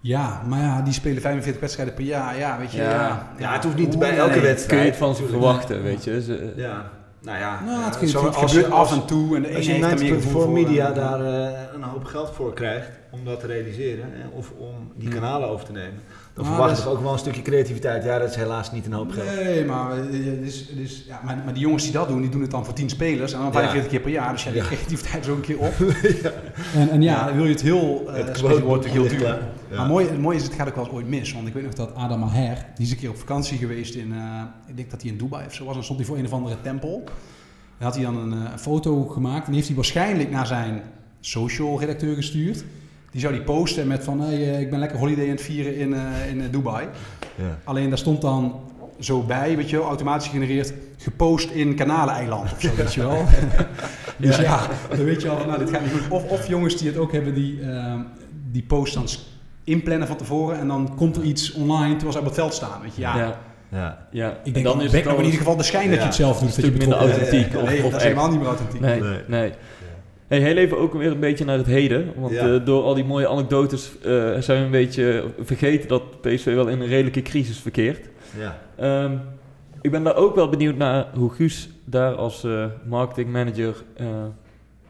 Ja, maar ja, die spelen 45 wedstrijden per jaar. Ja, weet je. Ja. Ja, Ja, het hoeft niet Oeh, bij elke nee. wedstrijd. kun je het van ze verwachten, weet je. Ze, Ja, nou ja. Nou, het, eh, zo- het als- gebeurt als- af en toe. En de ene Als je heeft meer 90 gevoel voor media en- daar eh, een hoop geld voor krijgt om dat te realiseren hè, of om die Hm. kanalen over te nemen, dan Maar verwacht dat ik is- ook wel een stukje creativiteit. Ja, dat is helaas niet een hoop geld. Nee, maar, het is, het is, ja, maar, maar die jongens die dat doen, die doen het dan voor 10 spelers en dan Ja. 45 keer per jaar. Dus ja, die creativiteit is ook een keer op. En, en ja, wil je het heel, uh, Het wordt natuurlijk heel duur. Ja. Maar mooi, het mooie is, het gaat ook wel eens ooit mis. Want ik weet nog dat Adam Maher, die is een keer op vakantie geweest in, eh, ik denk dat hij in Dubai of zo was. En dan stond hij voor een of andere tempel. En had hij dan een, eh, foto gemaakt. En die heeft hij waarschijnlijk naar zijn social redacteur gestuurd. Die zou die posten met van, hey, eh, ik ben lekker holiday aan het vieren in, in Dubai. Ja. Alleen daar stond dan zo bij, weet je wel, automatisch gegenereerd, gepost in Kanaleiland of zo, weet je wel. dus ja, dan weet je al nou, dit gaat niet goed. Of, of jongens die het ook hebben, die, die post dan inplannen van tevoren en dan komt er iets online terwijl ze op het veld staan, weet je. Ja, ja, Ja. ja. ik En denk dan is het in ieder geval de schijn dat je het zelf doet. dat je minder authentiek. Nee, of, of dat is helemaal niet meer authentiek. Nee, Nee. nee. Hey, heel even ook weer een beetje naar het heden. Want Ja. eh, door al die mooie anekdotes eh, zijn we een beetje vergeten dat PSV wel in een redelijke crisis verkeert. Ja. Ehm, ik ben daar ook wel benieuwd naar hoe Guus daar als eh marketingmanager eh,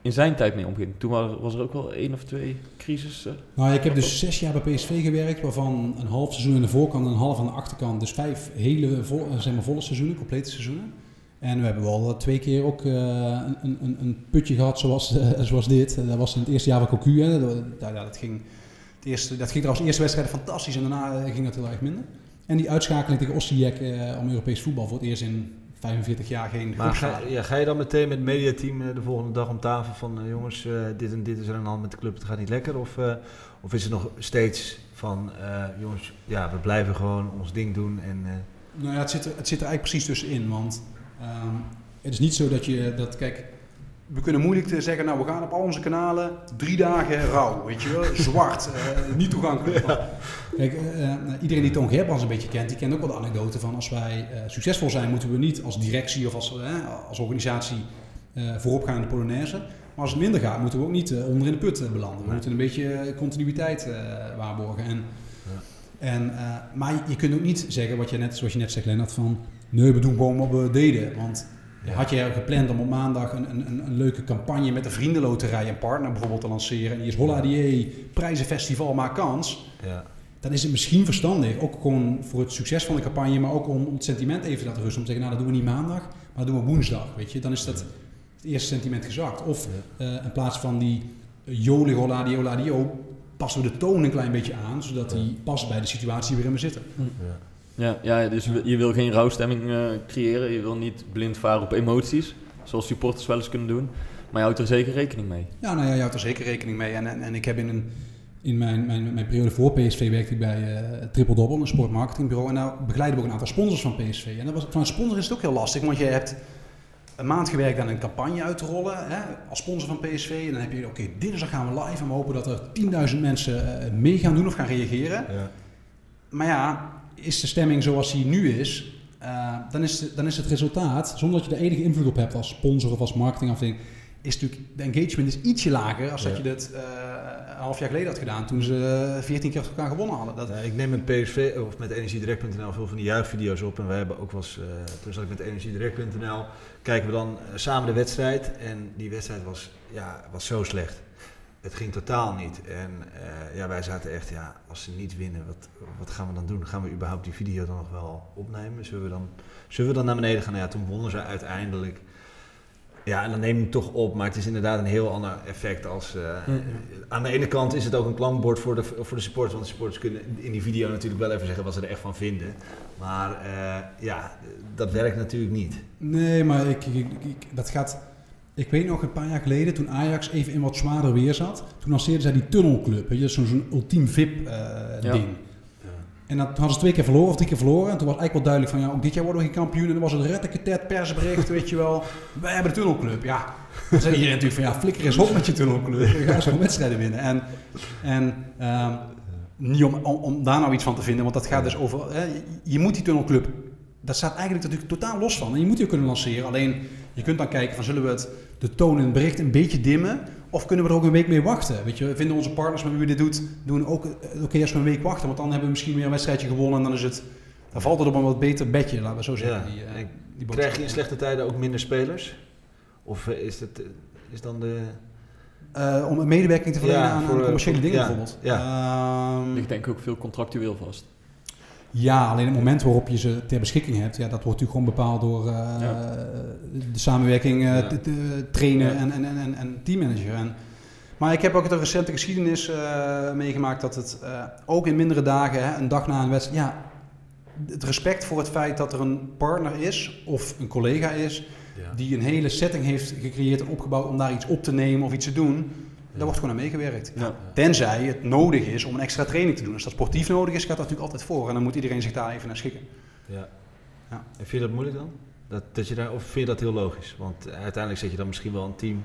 in zijn tijd mee omging. Toen wa- was er ook wel één of twee crisissen. Nou, ik heb dus zes jaar bij PSV gewerkt, waarvan een half seizoen aan de voorkant en een half aan de achterkant. Dus vijf hele eh, zeg maar volle seizoenen, complete seizoenen. En we hebben wel eh, twee keer ook eh, een, een, een- putje gehad zoals, zoals dit. Dat was in het eerste jaar van Cocu. Hè. Dat, ging, het eerste, dat ging trouwens de eerste wedstrijd fantastisch en daarna ging dat heel erg minder. En die uitschakeling tegen Osijek eh, om Europees voetbal voor het eerst in 45 jaar geen Maar ga, ja, ga je dan meteen met het mediateam eh, de volgende dag om tafel van eh, jongens, eh, dit en dit is er aan de hand met de club, het gaat niet lekker? Of, of is het nog steeds van jongens, ja, we blijven gewoon ons ding doen en Nou ja, het zit er, het zit er eigenlijk precies tussenin. Want ehm, het is niet zo dat je dat, kijk, we kunnen moeilijk te zeggen, nou we gaan op al onze kanalen drie dagen rauw, weet je wel, zwart, eh, niet toegankelijk. Kijk, eh, eh, iedereen die Toon Gerbrands een beetje kent, die kent ook wel de anekdote van als wij eh, succesvol zijn, moeten we niet als directie of als, eh, als organisatie eh, voorop gaan in de Polonaise. Maar als het minder gaat, moeten we ook niet eh, onder in de put eh, belanden. We moeten een beetje eh, continuïteit eh, waarborgen. En, en, eh, maar je kunt ook niet zeggen, wat je net, zoals je net zegt, Lennart, van nee, we doen gewoon wat we deden. Want had je gepland om op maandag een, een, een, leuke campagne met de vriendenloterij en partner bijvoorbeeld te lanceren. En die is Holla Die, prijzenfestival, maak kans. Ja. Dan is het misschien verstandig, ook gewoon voor het succes van de campagne, maar ook om, om het sentiment even te laten rusten. Om te zeggen, nou dat doen we niet maandag, maar dat doen we woensdag. Weet je? Dan is dat het eerste sentiment gezakt. Of eh, in plaats van die jolig Holla Die, Holla Die, passen we de toon een klein beetje aan, zodat die past bij de situatie waarin we zitten. Ja, ja dus je- wil geen rouwstemming eh, creëren. Je wil niet blind varen op emoties, zoals supporters wel eens kunnen doen. Maar je houdt er zeker rekening mee. Ja, nou ja, je houdt er zeker rekening mee. En, en, en ik heb in, een, in mijn, mijn, mijn periode voor PSV werkte ik bij eh Triple Double, een sportmarketingbureau. En daar begeleiden we ook een aantal sponsors van PSV. En dat was, van een sponsor is het ook heel lastig, want je hebt een maand gewerkt aan een campagne uit te rollen hè, als sponsor van PSV. En dan heb je, oké, dinsdag gaan we live en we hopen dat er 10.000 mensen eh, mee gaan doen of gaan reageren. Ja. Maar ja, is de stemming zoals die nu is, eh, dan, is de- dan is het resultaat, zonder dat je er enige invloed op hebt als sponsor of als marketingafdeling, is natuurlijk de engagement is ietsje lager als dat je dat eh, een half jaar geleden had gedaan toen ze eh, 14 keer elkaar gewonnen hadden. Dat, Ja, ik neem met PSV of met energiedirect.nl veel van die juichvideo's op. En wij hebben ook wel eens, eh, toen zat ik met energiedirect.nl, kijken we dan samen de wedstrijd. En die wedstrijd was, ja, was zo slecht. Het ging totaal niet. En eh, ja, wij zaten echt, ja, als ze niet winnen, wat, wat gaan we dan doen? Gaan we überhaupt die video dan nog wel opnemen? Zullen we dan, zullen we dan naar beneden gaan? Nou ja, toen wonnen ze uiteindelijk. Ja, en dan neem je hem toch op, maar het is inderdaad een heel ander effect als... eh, Aan de ene kant is het ook een klankbord voor de, voor de supporters, want de supporters kunnen in die video natuurlijk wel even zeggen wat ze er echt van vinden. Maar eh, ja, dat werkt natuurlijk niet. Nee, maar ik- ik- dat gaat. Ik weet nog een paar jaar geleden, toen Ajax even in wat zwaarder weer zat, toen lanceerden zij die tunnelclub, weet je, zo'n ultiem VIP-ding. En dat toen hadden ze twee keer verloren of drie keer verloren. En toen was eigenlijk wel duidelijk van, ja, ook dit jaar worden we geen kampioen. En dan was het retteketet persbericht, weet je wel. Wij hebben de tunnelclub. Ja, dan zei iedereen natuurlijk van, ja, flikker eens op met je tunnelclub. Je gaat gewoon wedstrijden winnen. En, en ehm, niet om, om, om daar nou iets van te vinden, want dat gaat dus over... Hè, je- je moet die tunnelclub, dat staat eigenlijk natuurlijk totaal los van. En je moet die ook kunnen lanceren. Alleen, je kunt dan kijken van, zullen we het, de toon in het bericht een beetje dimmen... Of kunnen we er ook een week mee wachten? Weet je, vinden onze partners met wie we dit doet, doen ook eh, oké als we een week wachten, want dan hebben we misschien weer een wedstrijdje gewonnen en dan is het, dan valt het op een wat beter bedje, laten we zo zeggen. Ja. Die, eh, die. Krijg je in slechte tijden ook minder spelers? Of eh, is, het, is dan de... Eh, om een medewerking te verlenen Ja, aan, voor, aan commerciële voor- dingen ja, bijvoorbeeld. ja. Ehm, Ik denk ook veel contractueel vast. Ja, alleen het moment waarop je ze ter beschikking hebt, ja, dat wordt natuurlijk gewoon bepaald door eh, Ja. de samenwerking, eh, Ja. te- te- trainer Ja. en, en, en, teammanager. En, maar ik heb ook de recente geschiedenis eh, meegemaakt dat het eh, ook in mindere dagen, hè, een dag na een wedstrijd, ja, het respect voor het feit dat er een partner is of een collega is die een hele setting heeft gecreëerd en opgebouwd om daar iets op te nemen of iets te doen, daar wordt gewoon aan meegewerkt. Ja. Tenzij het nodig is om een extra training te doen. Als dat sportief nodig is, gaat dat natuurlijk altijd voor. En dan moet iedereen zich daar even naar schikken. Ja. Ja. En vind je dat moeilijk dan? Dat, dat je daar, of vind je dat heel logisch? Want uiteindelijk zet je dan misschien wel een team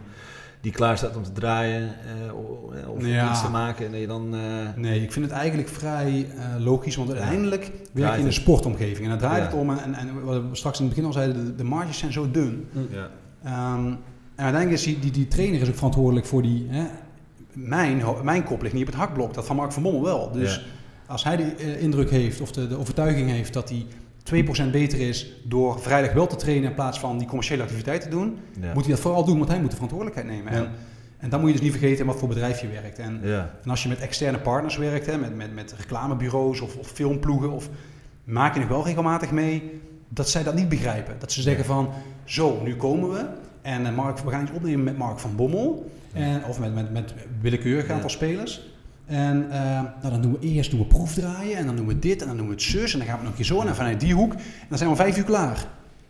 die klaar staat om te draaien eh, o- of Ja. iets te maken. En dat je dan... eh, Nee, ik vind het eigenlijk vrij eh, logisch, want uiteindelijk werk je in een sportomgeving. En daar draait Ja. het om. En, en, wat we straks in het begin al zeiden, de, de marges zijn zo dun. ja. En uiteindelijk is die, die, die trainer is ook verantwoordelijk voor die... Hè, mijn, mijn kop ligt niet op het hakblok, dat van Mark van Bommel wel. Dus Ja. als hij de eh, indruk heeft of de, de overtuiging heeft dat hij 2% beter is door vrijdag wel te trainen in plaats van die commerciële activiteit te doen, Ja. moet hij dat vooral doen, want hij moet de verantwoordelijkheid nemen. Ja. En, en dan moet je dus niet vergeten in wat voor bedrijf je werkt. En, Ja. en als je met externe partners werkt, hè, met, met, met reclamebureaus of, of filmploegen, of, maak je nog wel regelmatig mee dat zij dat niet begrijpen. Dat ze zeggen van, zo, nu komen we en eh, Mark, we gaan iets opnemen met Mark van Bommel, en, of met, met, met willekeurig Ja. aantal spelers. En eh, nou, dan doen we eerst doen we proefdraaien en dan doen we dit en dan doen we het zus en dan gaan we nog een keer zo en vanuit die hoek. En dan zijn we om vijf uur klaar.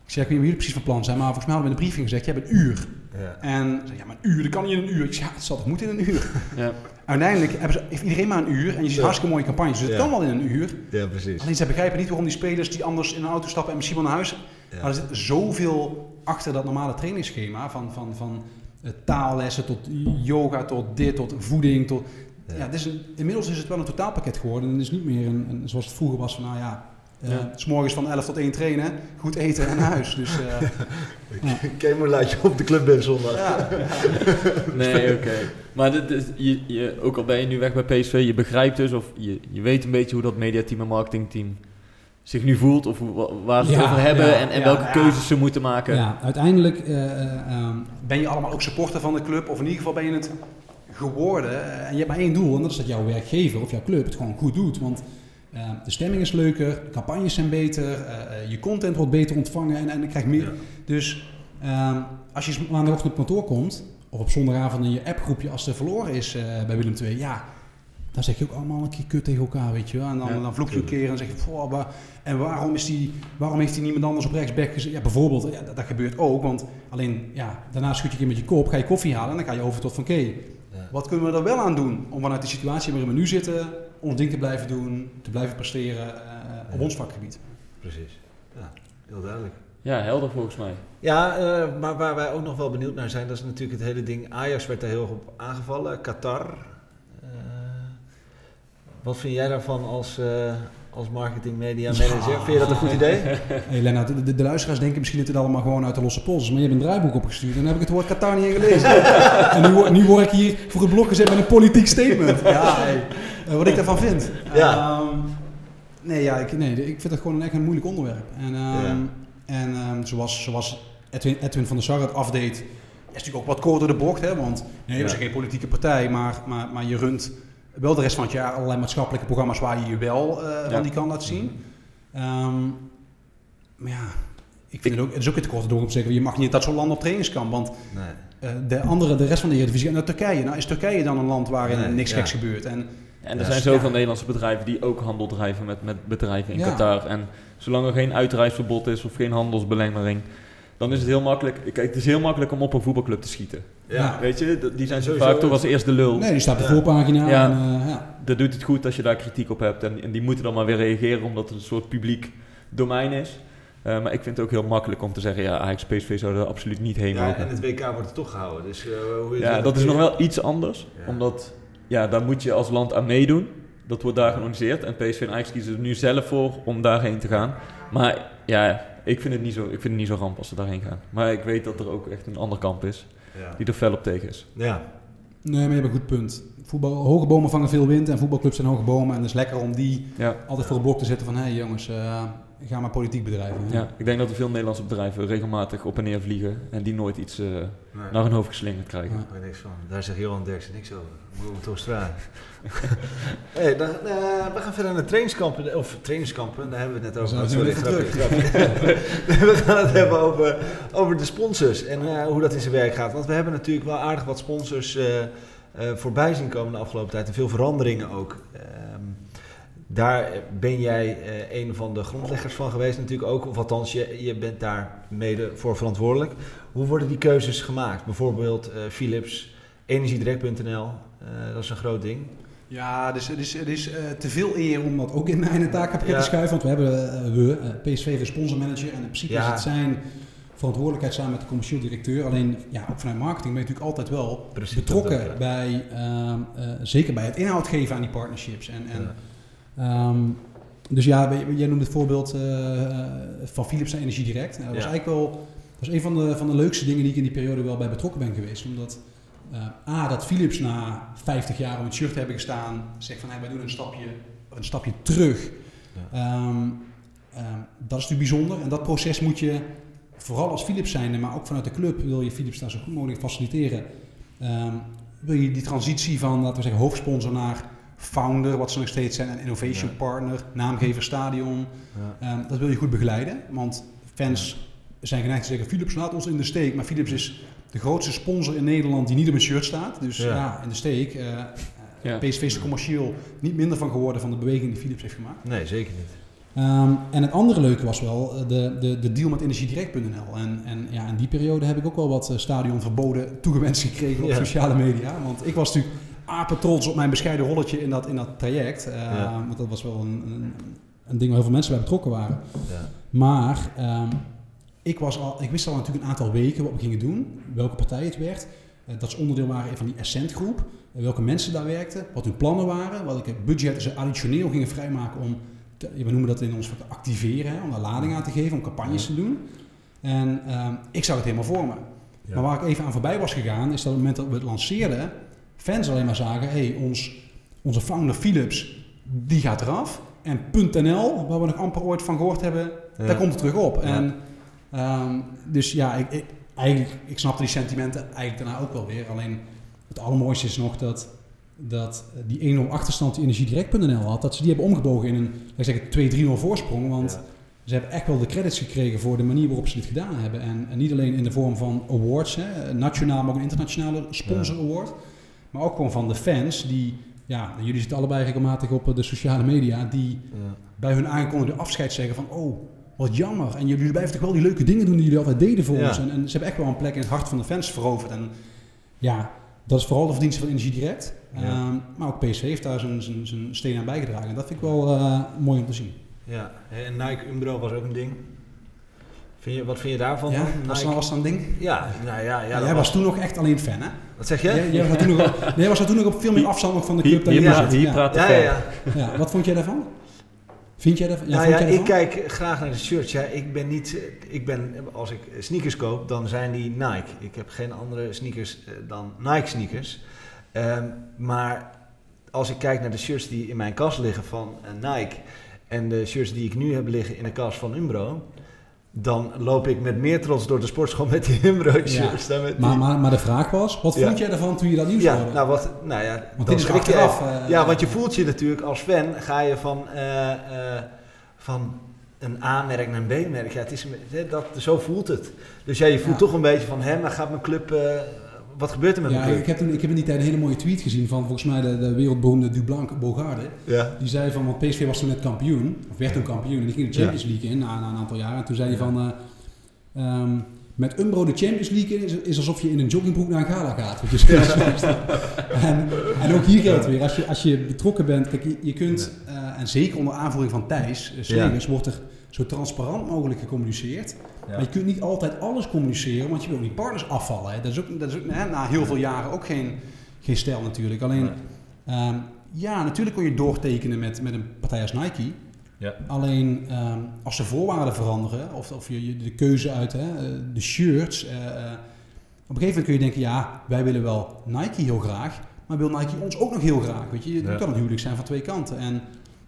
Ik zeg, ik weet niet jullie precies van plan zijn, maar volgens mij hadden we in de briefing gezegd, je hebt een uur. Ja. En ze zei, ja, maar een uur, dat kan niet in een uur. Ik zeg, ja, het zal toch moeten in een uur. Ja. Uiteindelijk hebben ze, heeft iedereen maar een uur en je ziet Ja. hartstikke mooie campagnes, dus het kan wel in een uur. ja, precies. Alleen ze begrijpen niet waarom die spelers die anders in een auto stappen en misschien wel naar huis. Ja. Maar er zit zoveel achter dat normale trainingsschema van, van, van eh, taallessen tot yoga, tot dit, tot voeding. Tot, Ja. ja. het is een, inmiddels is het wel een totaalpakket geworden. En het is niet meer een, een- zoals het vroeger was van, nou ja, eh, Ja. s morgens van 11 tot 1 trainen, goed eten en naar huis. Dus eh, Kemo laat je op de club bent zondag. ja, Nee, oké. Maar dit is, je, je, ook al ben je nu weg bij PSV, je begrijpt dus of je, je weet een beetje hoe dat mediateam en marketingteam zich nu voelt. Of waar ze het Ja, over hebben ja, en, en ja, welke ja. keuzes ze moeten maken. ja, uiteindelijk eh, eh, ehm, ben je allemaal ook supporter van de club. Of in ieder geval ben je het geworden. Eh, en je hebt maar één doel. En dat is dat jouw werkgever of jouw club het gewoon goed doet. Want eh, de stemming is leuker, de campagnes zijn beter, je content wordt beter ontvangen en, en je krijgt meer. Ja. Dus ehm, als je maandagochtend op kantoor komt, of op zondagavond in je appgroepje als er verloren is eh, bij Willem II, ja, dan zeg je ook allemaal een keer kut tegen elkaar, weet je wel. En dan, Ja, dan vloek je een keer en dan zeg je, "Goh, waar- en waarom, is die, waarom heeft hij niemand anders op rechtsback gezet? Ja, bijvoorbeeld, ja, dat, dat gebeurt ook, want alleen, ja, daarna schud je een keer met je kop, ga je koffie halen en dan ga je over tot van, oké, wat kunnen we er wel aan doen om vanuit de situatie waarin we nu zitten, ons ding te blijven doen, te blijven presteren eh, op ons vakgebied. Precies. Ja, heel duidelijk. Ja, helder volgens mij. Ja, eh, maar waar wij ook nog wel benieuwd naar zijn, dat is natuurlijk het hele ding. Ajax werd daar heel erg op aangevallen, Qatar. Wat vind jij daarvan als, eh, als marketing media manager? Ja. Vind je dat een goed idee? Hey Lennart, de, de, de luisteraars denken misschien dat dit allemaal gewoon uit de losse pols is, maar je hebt een draaiboek opgestuurd en dan heb ik het woord Qatar niet in gelezen. en nu, word- nu word ik hier voor het blok gezet met een politiek statement. Ja, hey, eh, wat ik daarvan vind. Ja. Ehm, nee, ja, ik, nee, ik vind het gewoon een echt een moeilijk onderwerp. En, ehm, Ja. en ehm, zoals, zoals Edwin, Edwin van der Sar het afdeed, is natuurlijk ook wat kort door de bocht, hè, want nee, we zijn geen politieke partij, maar, maar, maar je runt wel de rest van het jaar allerlei maatschappelijke programma's waar je je wel eh, Ja. van die kant laat zien. Ehm, maar ja, ik vind het ook, het is ook het korte door om te zeggen, je mag niet dat soort landen op trainingskamp, want Nee. eh, de andere, de rest van de Eredivisie, naar Turkije. Nou is Turkije dan een land waarin Nee, niks ja. geks gebeurt. En En er zijn zoveel ja. Nederlandse bedrijven die ook handel drijven met, met bedrijven in Ja. Qatar. En zolang er geen uitreisverbod is of geen handelsbelemmering, dan is het heel makkelijk. Kijk, het is heel makkelijk om op een voetbalclub te schieten. Ja. Weet je, die zijn zo Sowieso. vaak toch als eerste lul. nee, die staat op de Ja. voorpagina. Ja. En, eh, ja. Dat doet het goed als je daar kritiek op hebt. En, en die moeten dan maar weer reageren omdat het een soort publiek domein is. Eh, maar ik vind het ook heel makkelijk om te zeggen, ja, Ajax PSV zouden er absoluut niet heen Ja, mogen. en het WK wordt er toch gehouden. Dus, eh, hoe is Ja, dat is nog wel iets anders. Ja. Omdat, ja, daar moet je als land aan meedoen. Dat wordt daar georganiseerd. En PSV en Ajax kiezen er nu zelf voor om daarheen te gaan. Maar ja, ik vind het niet zo, ik vind het niet zo ramp als ze daarheen gaan. Maar ik weet dat er ook echt een ander kamp is. Die er fel op tegen is. ja. Nee, maar je hebt een goed punt. Voetbal, hoge bomen vangen veel wind en voetbalclubs zijn hoge bomen. En het is lekker om die Ja, altijd voor het blok te zetten van... hé hey jongens, eh, ga maar politiek bedrijven. ja, ik denk dat er veel Nederlandse bedrijven regelmatig op en neer vliegen. En die nooit iets eh, Nee. naar hun hoofd geslingerd krijgen. Ja. Ik weet niks van. Daar zegt Johan Derksen niks over. Moeten we toch stralen. hey, dan, eh, we gaan verder naar trainingskampen. Of trainingskampen, daar hebben we het net over. Sorry, grapje, grapje. we gaan het hebben over, over de sponsors en eh, hoe dat in zijn werk gaat. Want we hebben natuurlijk wel aardig wat sponsors voorbij zien komen de afgelopen tijd. En veel veranderingen ook. Ehm, daar ben jij eh, een van de grondleggers van geweest natuurlijk ook. Of althans, je, je bent daar mede voor verantwoordelijk. Hoe worden die keuzes gemaakt? Bijvoorbeeld eh, Philips, energiedirect.nl, eh, dat is een groot ding. Ja, dus het is, het is eh, te veel eer om dat ook in mijn takenpakket Ja. te schuiven. Want we hebben eh, we, eh, PSV sponsormanager. En in principe Ja. is het zijn verantwoordelijkheid samen met de commercieel directeur. Alleen, ja, ook vanuit marketing ben je natuurlijk altijd wel Precies, betrokken ook, bij, ehm, eh, zeker bij het inhoud geven aan die partnerships. En, en, ehm, dus ja, jij noemde het voorbeeld eh, van Philips naar Energie Direct. Nou, dat was Ja. eigenlijk wel dat was een van de, van de leukste dingen die ik in die periode wel bij betrokken ben geweest. Omdat eh, A, dat Philips na 50 jaar om het shirt hebben gestaan, zegt van hey, wij doen een stapje, een stapje terug. Ja. Ehm, dat is natuurlijk bijzonder. En dat proces moet je, vooral als Philips zijnde, maar ook vanuit de club, wil je Philips daar zo goed mogelijk faciliteren. Ehm, wil je die transitie van, laten we zeggen, hoofdsponsor naar founder, wat ze nog steeds zijn, en innovation Ja. partner, naamgever stadion. Ja. Ehm, dat wil je goed begeleiden, want fans zijn geneigd te zeggen, Philips laat ons in de steek. Maar Philips is de grootste sponsor in Nederland die niet op een shirt staat. Dus Ja. ja, in de steek. Eh, Ja. PSV is er commercieel niet minder van geworden van de beweging die Philips heeft gemaakt. Nee, zeker niet. Ehm, en het andere leuke was wel eh, de, de, de deal met energiedirect.nl. En, en ja, in die periode heb ik ook wel wat eh, stadionverboden toegewenst gekregen op Ja. sociale media. Want ik was natuurlijk apen trots op mijn bescheiden rolletje in dat, in dat traject. Ja. Want dat was wel een, een, een ding waar heel veel mensen bij betrokken waren. Ja. Maar ehm, ik, was al, ik wist al natuurlijk een aantal weken wat we gingen doen, welke partij het werd. eh, dat ze onderdeel waren van die Ascent groep. welke mensen daar werkten, wat hun plannen waren, welke budgetten ze additioneel gingen vrijmaken om, we noemen dat in ons vak activeren, hè, om daar lading aan te geven, om campagnes te doen. En ehm, ik zag het helemaal voor me. Ja. Maar waar ik even aan voorbij was gegaan, is dat op het moment dat we het lanceerden, fans alleen maar zagen, hey, ons, onze founder Philips, die gaat eraf. En .nl, waar we nog amper ooit van gehoord hebben, Ja. daar komt het terug op. Ja. En, ehm, dus ja, ik, ik, eigenlijk, ik snapte die sentimenten eigenlijk daarna ook wel weer. Alleen het allermooiste is nog dat, dat die 1-0 achterstand die energiedirect.nl had, dat ze die hebben omgebogen in een, laat ik zeggen, 2-3-0 voorsprong. Want Ja. ze hebben echt wel de credits gekregen voor de manier waarop ze dit gedaan hebben. En, en niet alleen in de vorm van awards, hè, nationaal, maar ook een internationale sponsor award. Maar ook gewoon van de fans die, ja, jullie zitten allebei regelmatig op eh, de sociale media, die Ja. bij hun aangekondigde afscheid zeggen van, oh, wat jammer. En jullie blijven toch wel die leuke dingen doen die jullie altijd deden voor ons. En, en ze hebben echt wel een plek in het hart van de fans veroverd. En ja, dat is vooral de verdienste van Energie Direct. Ja. Ehm, maar ook PSV heeft daar zijn, zijn, zijn steen aan bijgedragen. En dat vind ik wel eh, mooi om te zien. Ja, en Nike Umbro was ook een ding. Vind je, wat vind je daarvan? Ja, was, Nike- dat, was dat een ding? Ja, nou ja, ja. Ja, jij was toen nog echt alleen fan, hè? Wat zeg je? Jij, jij was toen nog op, nee, jij was daar toen nog op veel meer afstand van de club dan hier, je nu praat, zit. hier ja. praat Ja, ja, ja. Ja, wat vond jij daarvan? Vind jij daarvan? Ja, nou ja, jij ik kijk graag naar de shirts. Ja, ik ben niet, eh, ik ben, als ik sneakers koop, dan zijn die Nike. Ik heb geen andere sneakers eh, dan Nike sneakers. Ehm, maar als ik kijk naar de shirts die in mijn kast liggen van eh, Nike en de shirts die ik nu heb liggen in de kast van Umbro, dan loop ik met meer trots door de sportschool met die Umbro shirts. dan met Maar, die- maar, maar de vraag was, wat Ja. vond jij ervan toen je dat nieuws ja, hoorde? nou wat, nou ja, Want dan dit is achteraf. even. eh, Ja, want je voelt je natuurlijk als fan, ga je van, eh, van een A-merk naar een B-merk. Ja, het is, dat, zo voelt het. Dus ja, je voelt toch een beetje van, hè, maar gaat mijn club, wat gebeurt er met Ja, ik heb, toen, ik heb in die tijd een hele mooie tweet gezien van volgens mij de, de wereldberoemde Dublanc Bogarde. Ja. Die zei van, want PSV was toen net kampioen, of werd toen kampioen, en die ging de Champions League in na, na een aantal jaar. En toen zei hij van, eh, ehm, met Umbro de Champions League in is, is alsof je in een joggingbroek naar een gala gaat. En, en ook hier geldt weer, als je, als je betrokken bent, kijk, je, je kunt, eh, en zeker onder aanvoering van Thijs, uh, Slegers, wordt er zo transparant mogelijk gecommuniceerd. Ja. Maar je kunt niet altijd alles communiceren, want je wil die partners afvallen. Hè. Dat is ook, dat is ook hè, na heel veel jaren ook geen, geen stijl natuurlijk. Alleen, Nee. ehm, ja, natuurlijk kun je doortekenen met, met een partij als Nike. Ja. Alleen ehm, als de voorwaarden veranderen, of, of je, je de keuze uit hè, eh, de shirts. eh, eh, op een gegeven moment kun je denken, ja, wij willen wel Nike heel graag, maar wil Nike ons ook nog heel graag? Weet je, het Ja. kan een huwelijk zijn van twee kanten. En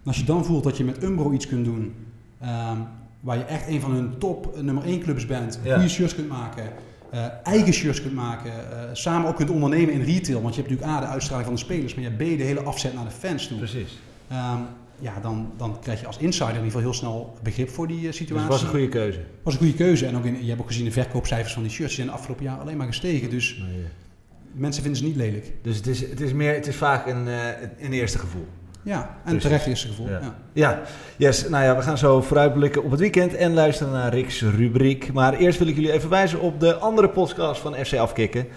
als je dan voelt dat je met Umbro iets kunt doen, ehm, waar je echt een van hun top eh, nummer 1 clubs bent, Ja. goede shirts kunt maken, eh, eigen shirts kunt maken, eh, samen ook kunt ondernemen in retail, want je hebt natuurlijk A, de uitstraling van de spelers, maar je hebt B, de hele afzet naar de fans toe. Precies. Ehm, ja, dan, dan krijg je als insider in ieder geval heel snel begrip voor die Dus situatie. het was een goede keuze. Was een goede keuze. En ook in, je hebt ook gezien de verkoopcijfers van die shirts. Die zijn de afgelopen jaar alleen maar gestegen. Dus mensen vinden ze niet lelijk. Dus het is, het is, meer, het is vaak een, een eerste gevoel. Ja, en Precies. terecht eerste gevoel. Ja. Ja. Ja, yes. Nou ja, we gaan zo vooruitblikken op het weekend en luisteren naar Rick's rubriek. Maar eerst wil ik jullie even wijzen op de andere podcast van FC Afkikken.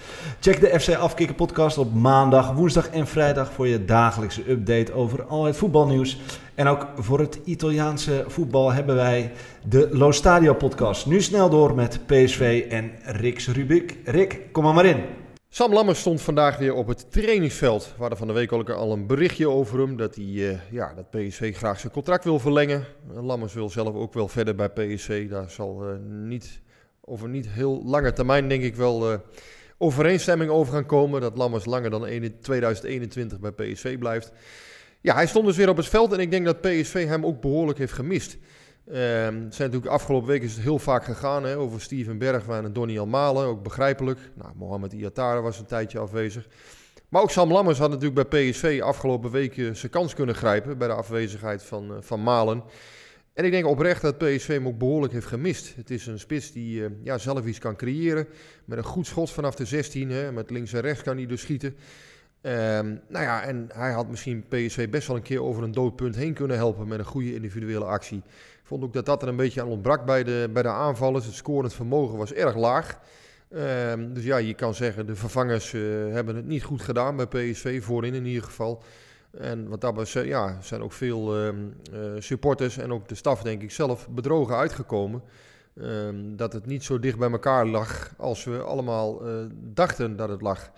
Check de FC Afkikken podcast op maandag, woensdag en vrijdag voor je dagelijkse update over al het voetbalnieuws. En ook voor het Italiaanse voetbal hebben wij de Lo Stadio podcast. Nu snel door met PSV en Rick's rubriek. Rick, kom maar maar in. Sam Lammers stond vandaag weer op het trainingsveld. We hadden van de week al een berichtje over hem. Dat, hij, eh, ja, dat PSV graag zijn contract wil verlengen. Lammers wil zelf ook wel verder bij PSV. Daar zal eh, niet, over niet heel lange termijn denk ik wel eh, overeenstemming over gaan komen. Dat Lammers langer dan ene- 2021 bij PSV blijft. Ja, hij stond dus weer op het veld. En ik denk dat PSV hem ook behoorlijk heeft gemist. Ehm, zijn natuurlijk afgelopen week is het heel vaak gegaan hè, over Steven Bergwijn en Donny Almalen, ook begrijpelijk. Nou, Mohamed Iatara was een tijdje afwezig. Maar ook Sam Lammers had natuurlijk bij PSV afgelopen week eh, zijn kans kunnen grijpen bij de afwezigheid van, eh, van Malen. En ik denk oprecht dat PSV hem ook behoorlijk heeft gemist. Het is een spits die eh, ja, zelf iets kan creëren. Met een goed schot vanaf de 16. Hè, met links en rechts kan hij dus schieten. Ehm, nou ja, en hij had misschien PSV best wel een keer over een doodpunt heen kunnen helpen met een goede individuele actie. Vond ook dat dat er een beetje aan ontbrak bij de, bij de aanvallers. Het scorend vermogen was erg laag. Ehm, dus ja, je kan zeggen, de vervangers eh, hebben het niet goed gedaan bij PSV, voorin in ieder geval. En wat betreft, ja, zijn ook veel ehm, eh, supporters en ook de staf, denk ik zelf, bedrogen uitgekomen. ehm, dat het niet zo dicht bij elkaar lag als we allemaal eh, dachten dat het lag.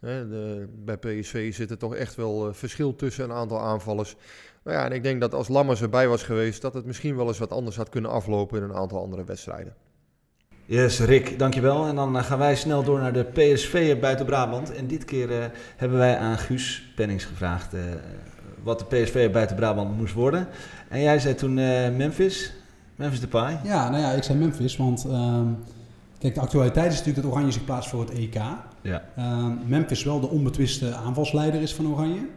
De, bij PSV zit er toch echt wel verschil tussen een aantal aanvallers. Nou ja, en ik denk dat als Lammers erbij was geweest, dat het misschien wel eens wat anders had kunnen aflopen in een aantal andere wedstrijden. Yes, Rick, dankjewel. En dan eh, gaan wij snel door naar de PSV buiten Brabant. En dit keer eh, hebben wij aan Guus Pennings gevraagd eh, wat de PSV buiten Brabant moest worden. En jij zei toen eh, Memphis, Memphis Depay. Ja, nou ja, ik zei Memphis, want ehm, kijk, de actualiteit is natuurlijk dat Oranje zich plaatst voor het EK. Ja. Ehm, Memphis wel de onbetwiste aanvalsleider is van Oranje.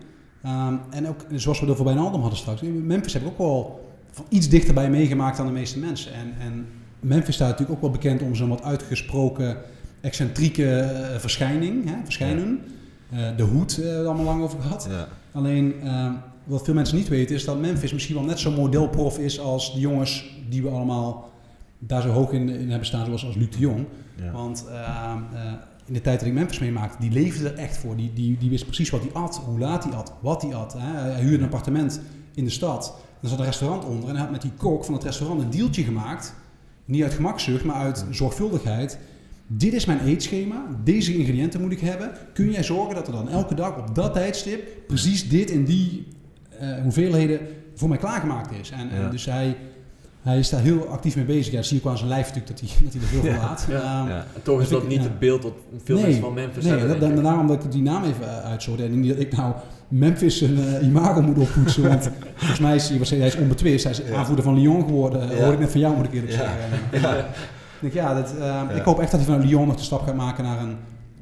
Ehm, en ook, zoals we er voorbij Naldum hadden straks, Memphis heb ik ook wel van iets dichterbij meegemaakt dan de meeste mensen. En, en Memphis staat natuurlijk ook wel bekend om zijn wat uitgesproken excentrieke eh, verschijning, hè, verschijnen. Eh, de hoed, eh, hebben we het allemaal lang over gehad. Ja. Alleen, ehm, wat veel mensen niet weten, is dat Memphis misschien wel net zo'n modelprof is als de jongens die we allemaal daar zo hoog in, in hebben staan, zoals als Luc de Jong. Ja. Want ehm, eh, in de tijd dat ik Memphis meemaakte, die leefde er echt voor. Die, die, die wist precies wat hij at, hoe laat hij at, wat hij at. Hè. Hij huurde een appartement in de stad. Er zat een restaurant onder en hij had met die kok van het restaurant een dealtje gemaakt. Niet uit gemakzucht, maar uit zorgvuldigheid. Dit is mijn eetschema, deze ingrediënten moet ik hebben. Kun jij zorgen dat er dan elke dag op dat tijdstip precies dit en die eh, hoeveelheden voor mij klaargemaakt is? En, dus hij, hij is daar heel actief mee bezig. Ja, dat zie je ook aan zijn lijf natuurlijk, dat hij, dat hij er veel van laat. Ja. Ehm, Ja. En toch is Dus dat ik- niet ja. het beeld dat veel mensen van Memphis nee, hebben. ik. daarom dat ik die naam even uh, uitzoorde. En niet dat ik nou Memphis een eh, imago moet oppoetsen. Want volgens mij is hij, was- hij is onbetwist. Hij is Ja. aanvoerder van Lyon geworden. Hoor ik net van jou, moet ik eerlijk Ja. zeggen. Ja. Ik denk, ja, dat, eh, Ik hoop echt dat hij van Lyon nog de stap gaat maken naar een,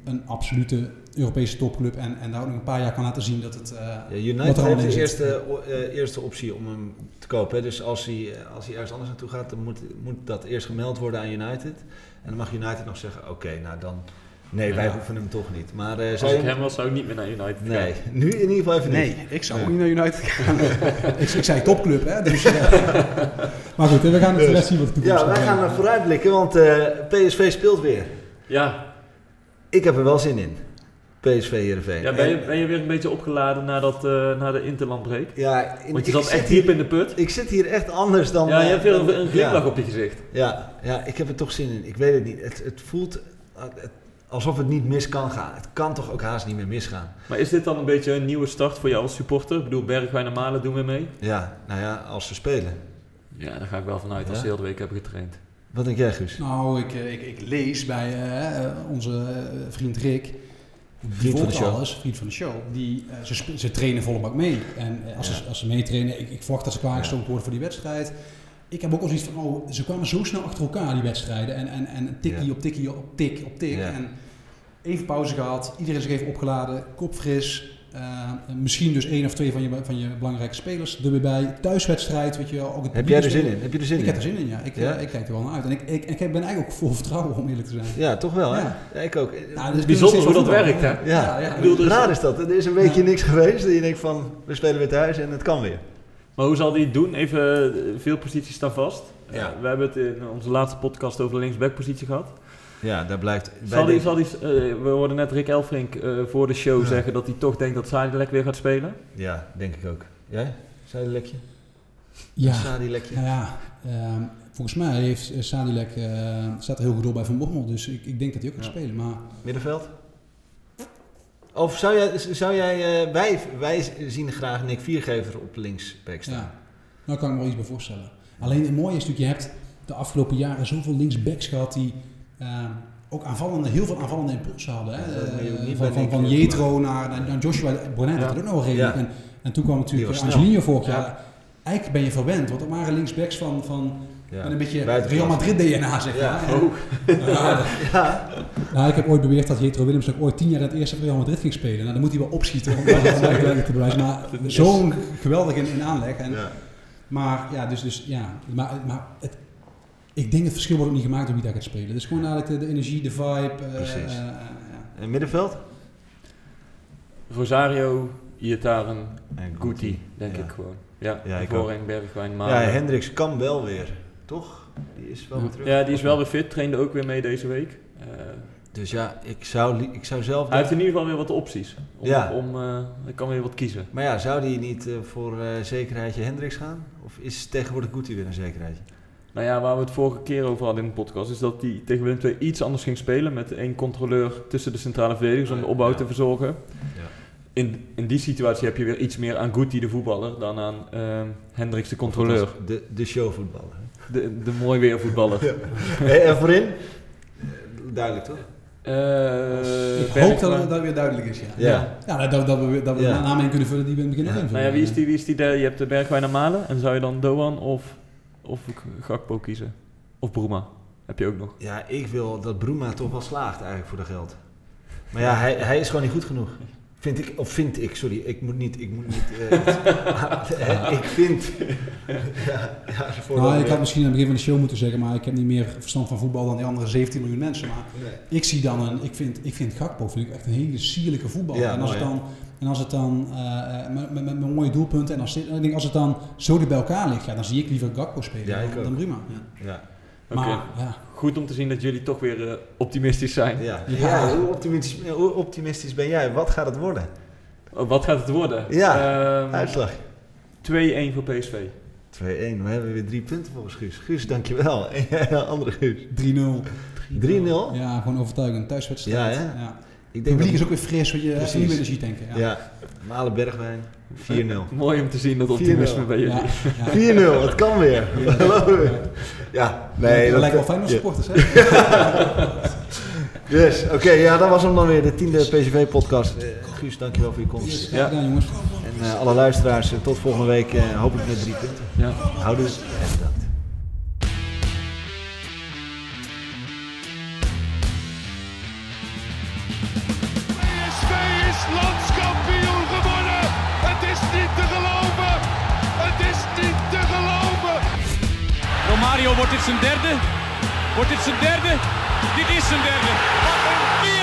een absolute Europese topclub. En, en daar ook nog een paar jaar kan laten zien dat het... eh, Ja, Wat United heeft de eerste, eh, eerste optie om hem te kopen. Hè. Dus als hij, eh, als hij ergens anders naartoe gaat, dan moet, moet dat eerst gemeld worden aan United. En dan mag United nog zeggen, oké, nou dan... Nee, wij Ja. hoeven hem toch niet. Maar eh Als zou ik hem was, zou ik niet meer naar United gaan. Nee, nu in ieder geval even niet. Nee, ik zou Nee. ook niet naar United gaan. ik, ik zei topclub, hè. Dus, eh, maar goed, we gaan het rest zien wat de toekomst Ja, wij gaan er vooruitblikken, want eh, PSV speelt weer. Ja, Ik heb er wel zin in. PSV Heerenveen. ja ben, je, En- ben je weer een beetje opgeladen na, dat, eh, na de interlandbreak? ja, in- Want je zat echt hier- diep in de put. Ik zit hier echt anders dan... Ja, je eh, hebt weer dan- een, een glimlach ja. op je gezicht. Ja, ja, ik heb er toch zin in. Ik weet het niet. Het, het voelt eh, het- alsof het niet mis kan gaan. Het kan toch ook haast niet meer misgaan. Maar is dit dan een beetje een nieuwe start voor jou als supporter? Ik bedoel, Bergwijn en Malen doen weer mee. Ja, nou ja, als ze spelen. Ja, daar ga ik wel vanuit als ze heel de week hebben getraind. Wat denk jij, Guus? Nou, ik, eh, ik, ik lees bij eh, eh, onze vriend Rick. Vriend van de show. alles, vriend van de show. Die, ze, ze trainen volle bak mee. En als, Ja. ze, als ze meetrainen, ik, ik verwacht dat ze klaargestoomd Ja. worden voor die wedstrijd. Ik heb ook al zoiets van, oh, ze kwamen zo snel achter elkaar, die wedstrijden. En, en, en tikkie Ja. op tikkie op tik op tik. En even pauze gehad, iedereen zich even opgeladen, kop fris. Eh, misschien dus één of twee van je, van je belangrijke spelers er weer bij. Thuiswedstrijd, weet je wel. Ook het Heb jij er zin in? Heb je er zin Ik in? heb er zin in, ja. Ik, Ja? eh, ik kijk er wel naar uit. En ik, ik, ik ben eigenlijk ook vol vertrouwen, om eerlijk te zijn. Ja, toch wel, hè? Ja. Ja, ik ook. Nou, dus Bijzonder hoe dat werkt, hè? Ja, Ja, ja. ik bedoel, dus- raar is dat. Er is een weekje Ja. niks geweest. En je denkt van, we spelen weer thuis en het kan weer. Maar hoe zal hij het doen? Even, eh, veel posities staan vast. Ja. We hebben het in onze laatste podcast over de linksbackpositie gehad. Ja, daar blijft... Zal die, zal die, eh, we hoorden net Rick Elfrink eh, voor de show Ja. zeggen dat hij toch denkt dat Sadilek weer gaat spelen. Ja, denk ik ook. Jij? Sadilekje? Ja, Sadilekje? nou ja. ehm, volgens mij heeft eh, Sadilek, eh, staat er heel goed op bij Van Bommel. Dus ik, ik denk dat hij ook gaat Ja. spelen. Maar Middenveld? Of zou jij... Zou jij eh, wij, wij zien graag Nick Viergever op linksback staan. ja, daar kan ik me wel iets bij voorstellen. Alleen het mooie is natuurlijk, je hebt de afgelopen jaren zoveel linksbacks gehad die ook aanvallende, heel veel aanvallende impulsen hadden. Hè? Ja, dat Eh, van, van, van eh, Jetro naar, naar, Joshua Bonnet, Ja. dat ook nog redelijk. Ja. En, en toen kwam natuurlijk eh. Angelino vorig jaar. Ja. Eigenlijk ben je verwend, want er waren linksbacks van, van Ja. met een beetje. Real Madrid DNA, zeg Ja. maar. En- Oh, Ja, Ja, Nou, ik heb ooit beweerd dat Jetro Willems ook ooit tien jaar het eerste Real Madrid ging spelen. Nou, dan moet hij wel opschieten om dat te bewijzen. Maar zo'n geweldig in, in aanleg. En, ja. Maar ja, dus, dus ja. Maar, maar het, ik denk het verschil wordt ook niet gemaakt door wie daar gaat spelen. Dus gewoon eigenlijk de, de energie, de vibe. eh, Precies. eh, ja. En middenveld? Rosario, Iataren, En Guti, denk Ja. ik gewoon. Ja, Ja, ik Bergwijn, Ja, Malen. Hendricks kan wel weer, toch? Die is wel weer terug. Ja, die is wel weer fit, trainde ook weer mee deze week. Eh, Dus ja, ik zou, ik zou zelf... hij heeft in ieder geval weer wat opties. Om, Ja. om, eh, hij kan weer wat kiezen. Maar ja, zou die niet eh, voor eh, zekerheidje Hendricks gaan? Of is tegenwoordig Guti weer een zekerheidje? Nou ja, waar we het vorige keer over hadden in de podcast, is dat die tegen Willem II iets anders ging spelen met één controleur tussen de centrale verdedigers om de opbouw te verzorgen. In, in die situatie heb je weer iets meer aan Guti de voetballer dan aan ehm Hendricks de controleur. De, de showvoetballer. De, de mooi weer voetballer. Hey, en voorin? Eh, Duidelijk toch? Eh, ik hoop dat het dat weer duidelijk is, ja. Ja. Ja, dat, dat we, dat we Ja. een naam in kunnen vullen die we in het begin Ja. invullen. Nou ja, wie is die, wie is die? Je hebt de Bergwijn en Malen. En zou je dan Doan of, of Gakpo kiezen? Of Bruma? Heb je ook nog. Ja, ik wil dat Bruma toch wel slaagt eigenlijk voor de geld. Maar ja, hij, hij is gewoon niet goed genoeg. Vind ik, of vind ik, sorry, ik moet niet, ik moet niet, eh, ik vind, ja, ja, voor Nou, ik had misschien aan het begin van de show moeten zeggen, maar ik heb niet meer verstand van voetbal dan die andere 17 miljoen mensen. Maar Nee. ik zie dan een, ik vind, ik vind Gakpo vind ik echt een hele sierlijke voetballer. Ja, en, als mooi, het dan, en als het dan, eh, eh, met, met, met mooie doelpunten, en als, dit- ik denk als het dan zo dicht bij elkaar ligt, ja, dan zie ik liever Gakpo spelen dan, dan Bruma. Ja. Ja, Oké. Maar ja, Goed om te zien dat jullie toch weer eh, optimistisch zijn. ja. Ja. ja hoe, optimistisch, hoe optimistisch ben jij? Wat gaat het worden? Oh, wat gaat het worden? Ja, Ehm, Uitslag. 2-1 voor PSV. 2-1, we hebben weer drie punten volgens Guus. Guus, dankjewel. En andere Guus. 3-0. 3-0? Ja, gewoon overtuigend. Thuiswedstrijd. Ja, hè? Ja. Ik Het publiek dat- is ook weer fris, wat je nieuwe energie tanken. Ja. Ja, Malen Bergwijn, 4-0. Mooi om te zien dat optimisme 4-0. bij jullie. Ja, ja. 4-0, het kan weer. Ja, nee. dat lijkt wel fijn als ja. supporters, hè? Yes, oké, ja, dat was hem dan weer, de tiende PCV-podcast. Eh Guus, dankjewel voor je komst. Ja, gedaan, jongens. En eh, alle luisteraars, eh, tot volgende week, eh, hopelijk met drie punten. Ja. Houdoe wordt dit zijn derde? Wordt dit zijn derde? Dit is zijn derde. Een